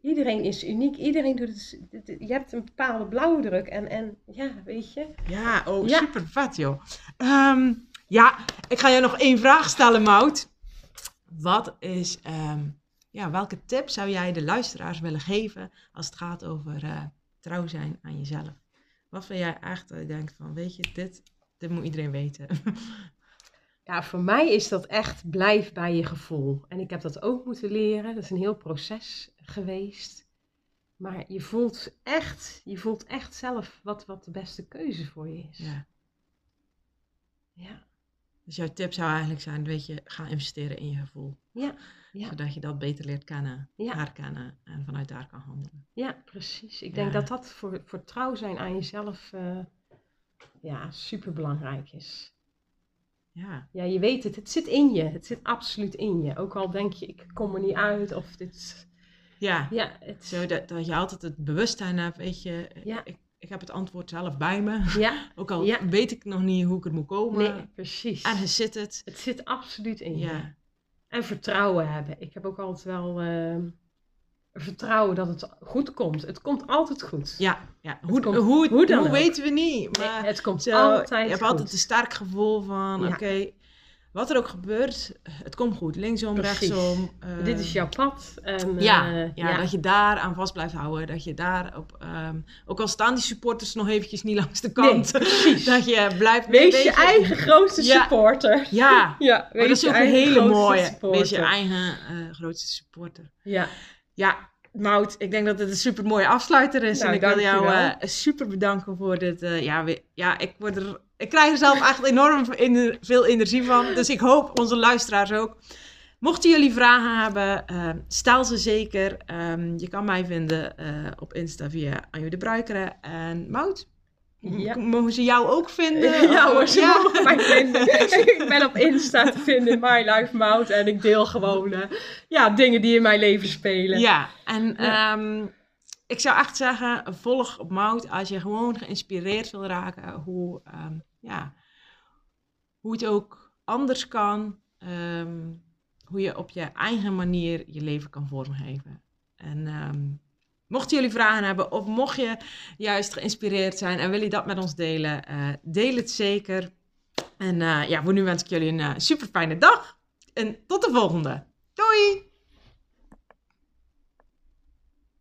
Iedereen is uniek. Iedereen doet het. Je hebt een bepaalde blauwdruk en, en ja, weet je. Ja, oh, Ja. super vet, joh. Ehm, ja, ik ga je nog één vraag stellen, Mout. Wat is, ehm, ja, welke tip zou jij de luisteraars willen geven als het gaat over eh, trouw zijn aan jezelf? Wat vind jij echt, dat je denkt van, weet je, dit, dit moet iedereen weten. Ja, voor mij is dat echt blijf bij je gevoel. En ik heb dat ook moeten leren. Dat is een heel proces geweest. Maar je voelt echt, je voelt echt zelf wat, wat de beste keuze voor je is. ja. Ja, Dus jouw tip zou eigenlijk zijn, weet je, ga investeren in je gevoel. ja, ja. Zodat je dat beter leert kennen, Ja. herkennen en vanuit daar kan handelen. ja precies. Ik denk dat dat voor, voor trouw zijn aan jezelf eh, ja, super belangrijk is. Ja, Ja, je weet het. Het zit in je. Het zit absoluut in je. Ook al denk je, ik kom er niet uit of dit... ja. Ja, het... Zo dat, dat je altijd het bewustzijn hebt, weet je, Ja. ik, ik heb het antwoord zelf bij me. Ja, Ook al Ja. weet ik nog niet hoe ik het moet komen. nee, precies. Ergens zit het. Het zit absoluut in je. Ja, En vertrouwen hebben. Ik heb ook altijd wel ehm, vertrouwen dat het goed komt. Het komt altijd goed. ja, ja. Hoe, komt hoe, hoe, hoe dan ook. weten we niet. Nee, Maar het komt zo, altijd je hebt goed. altijd een sterk gevoel van, Ja. oké, wat er ook gebeurt, het komt goed. Linksom, Precies. rechtsom. Dit is jouw pad. En, Ja, eh, ja, dat je daar aan vast blijft houden. Dat je daar op, ehm, ook al staan die supporters nog eventjes niet langs de kant. dat je blijft... Wees weet je eigen grootste Ja. supporter. Ja, Ja, maar dat is ook een hele mooie. supporter. Wees je eigen grootste supporter. Ja, Ja, Mout, ik denk dat het een super mooie afsluiter is. Nou, en ik wil jou eh, super bedanken voor dit. eh, ja, we- ja, ik, word er, ik krijg er zelf echt enorm veel energie van. Dus ik hoop onze luisteraars ook. Mochten jullie vragen hebben, eh, stel ze zeker. Ehm, je kan mij vinden eh, op Insta via Anjo de Bruikere. En Mout, Ja. mogen ze jou ook vinden? ja hoor, ze Ja. mogen mij vinden. ik ben op Insta te vinden, My Life Mout. En ik deel gewoon eh, ja, dingen die in mijn leven spelen. Ja, en Ja. ehm, ik zou echt zeggen, volg op Mout als je gewoon geïnspireerd wil raken hoe, ehm, ja, hoe het ook anders kan, ehm, hoe je op je eigen manier je leven kan vormgeven. En mochten jullie vragen hebben of mocht je juist geïnspireerd zijn en wil je dat met ons delen, eh, deel het zeker. En eh, ja, voor nu wens ik jullie een super fijne dag en tot de volgende. Doei!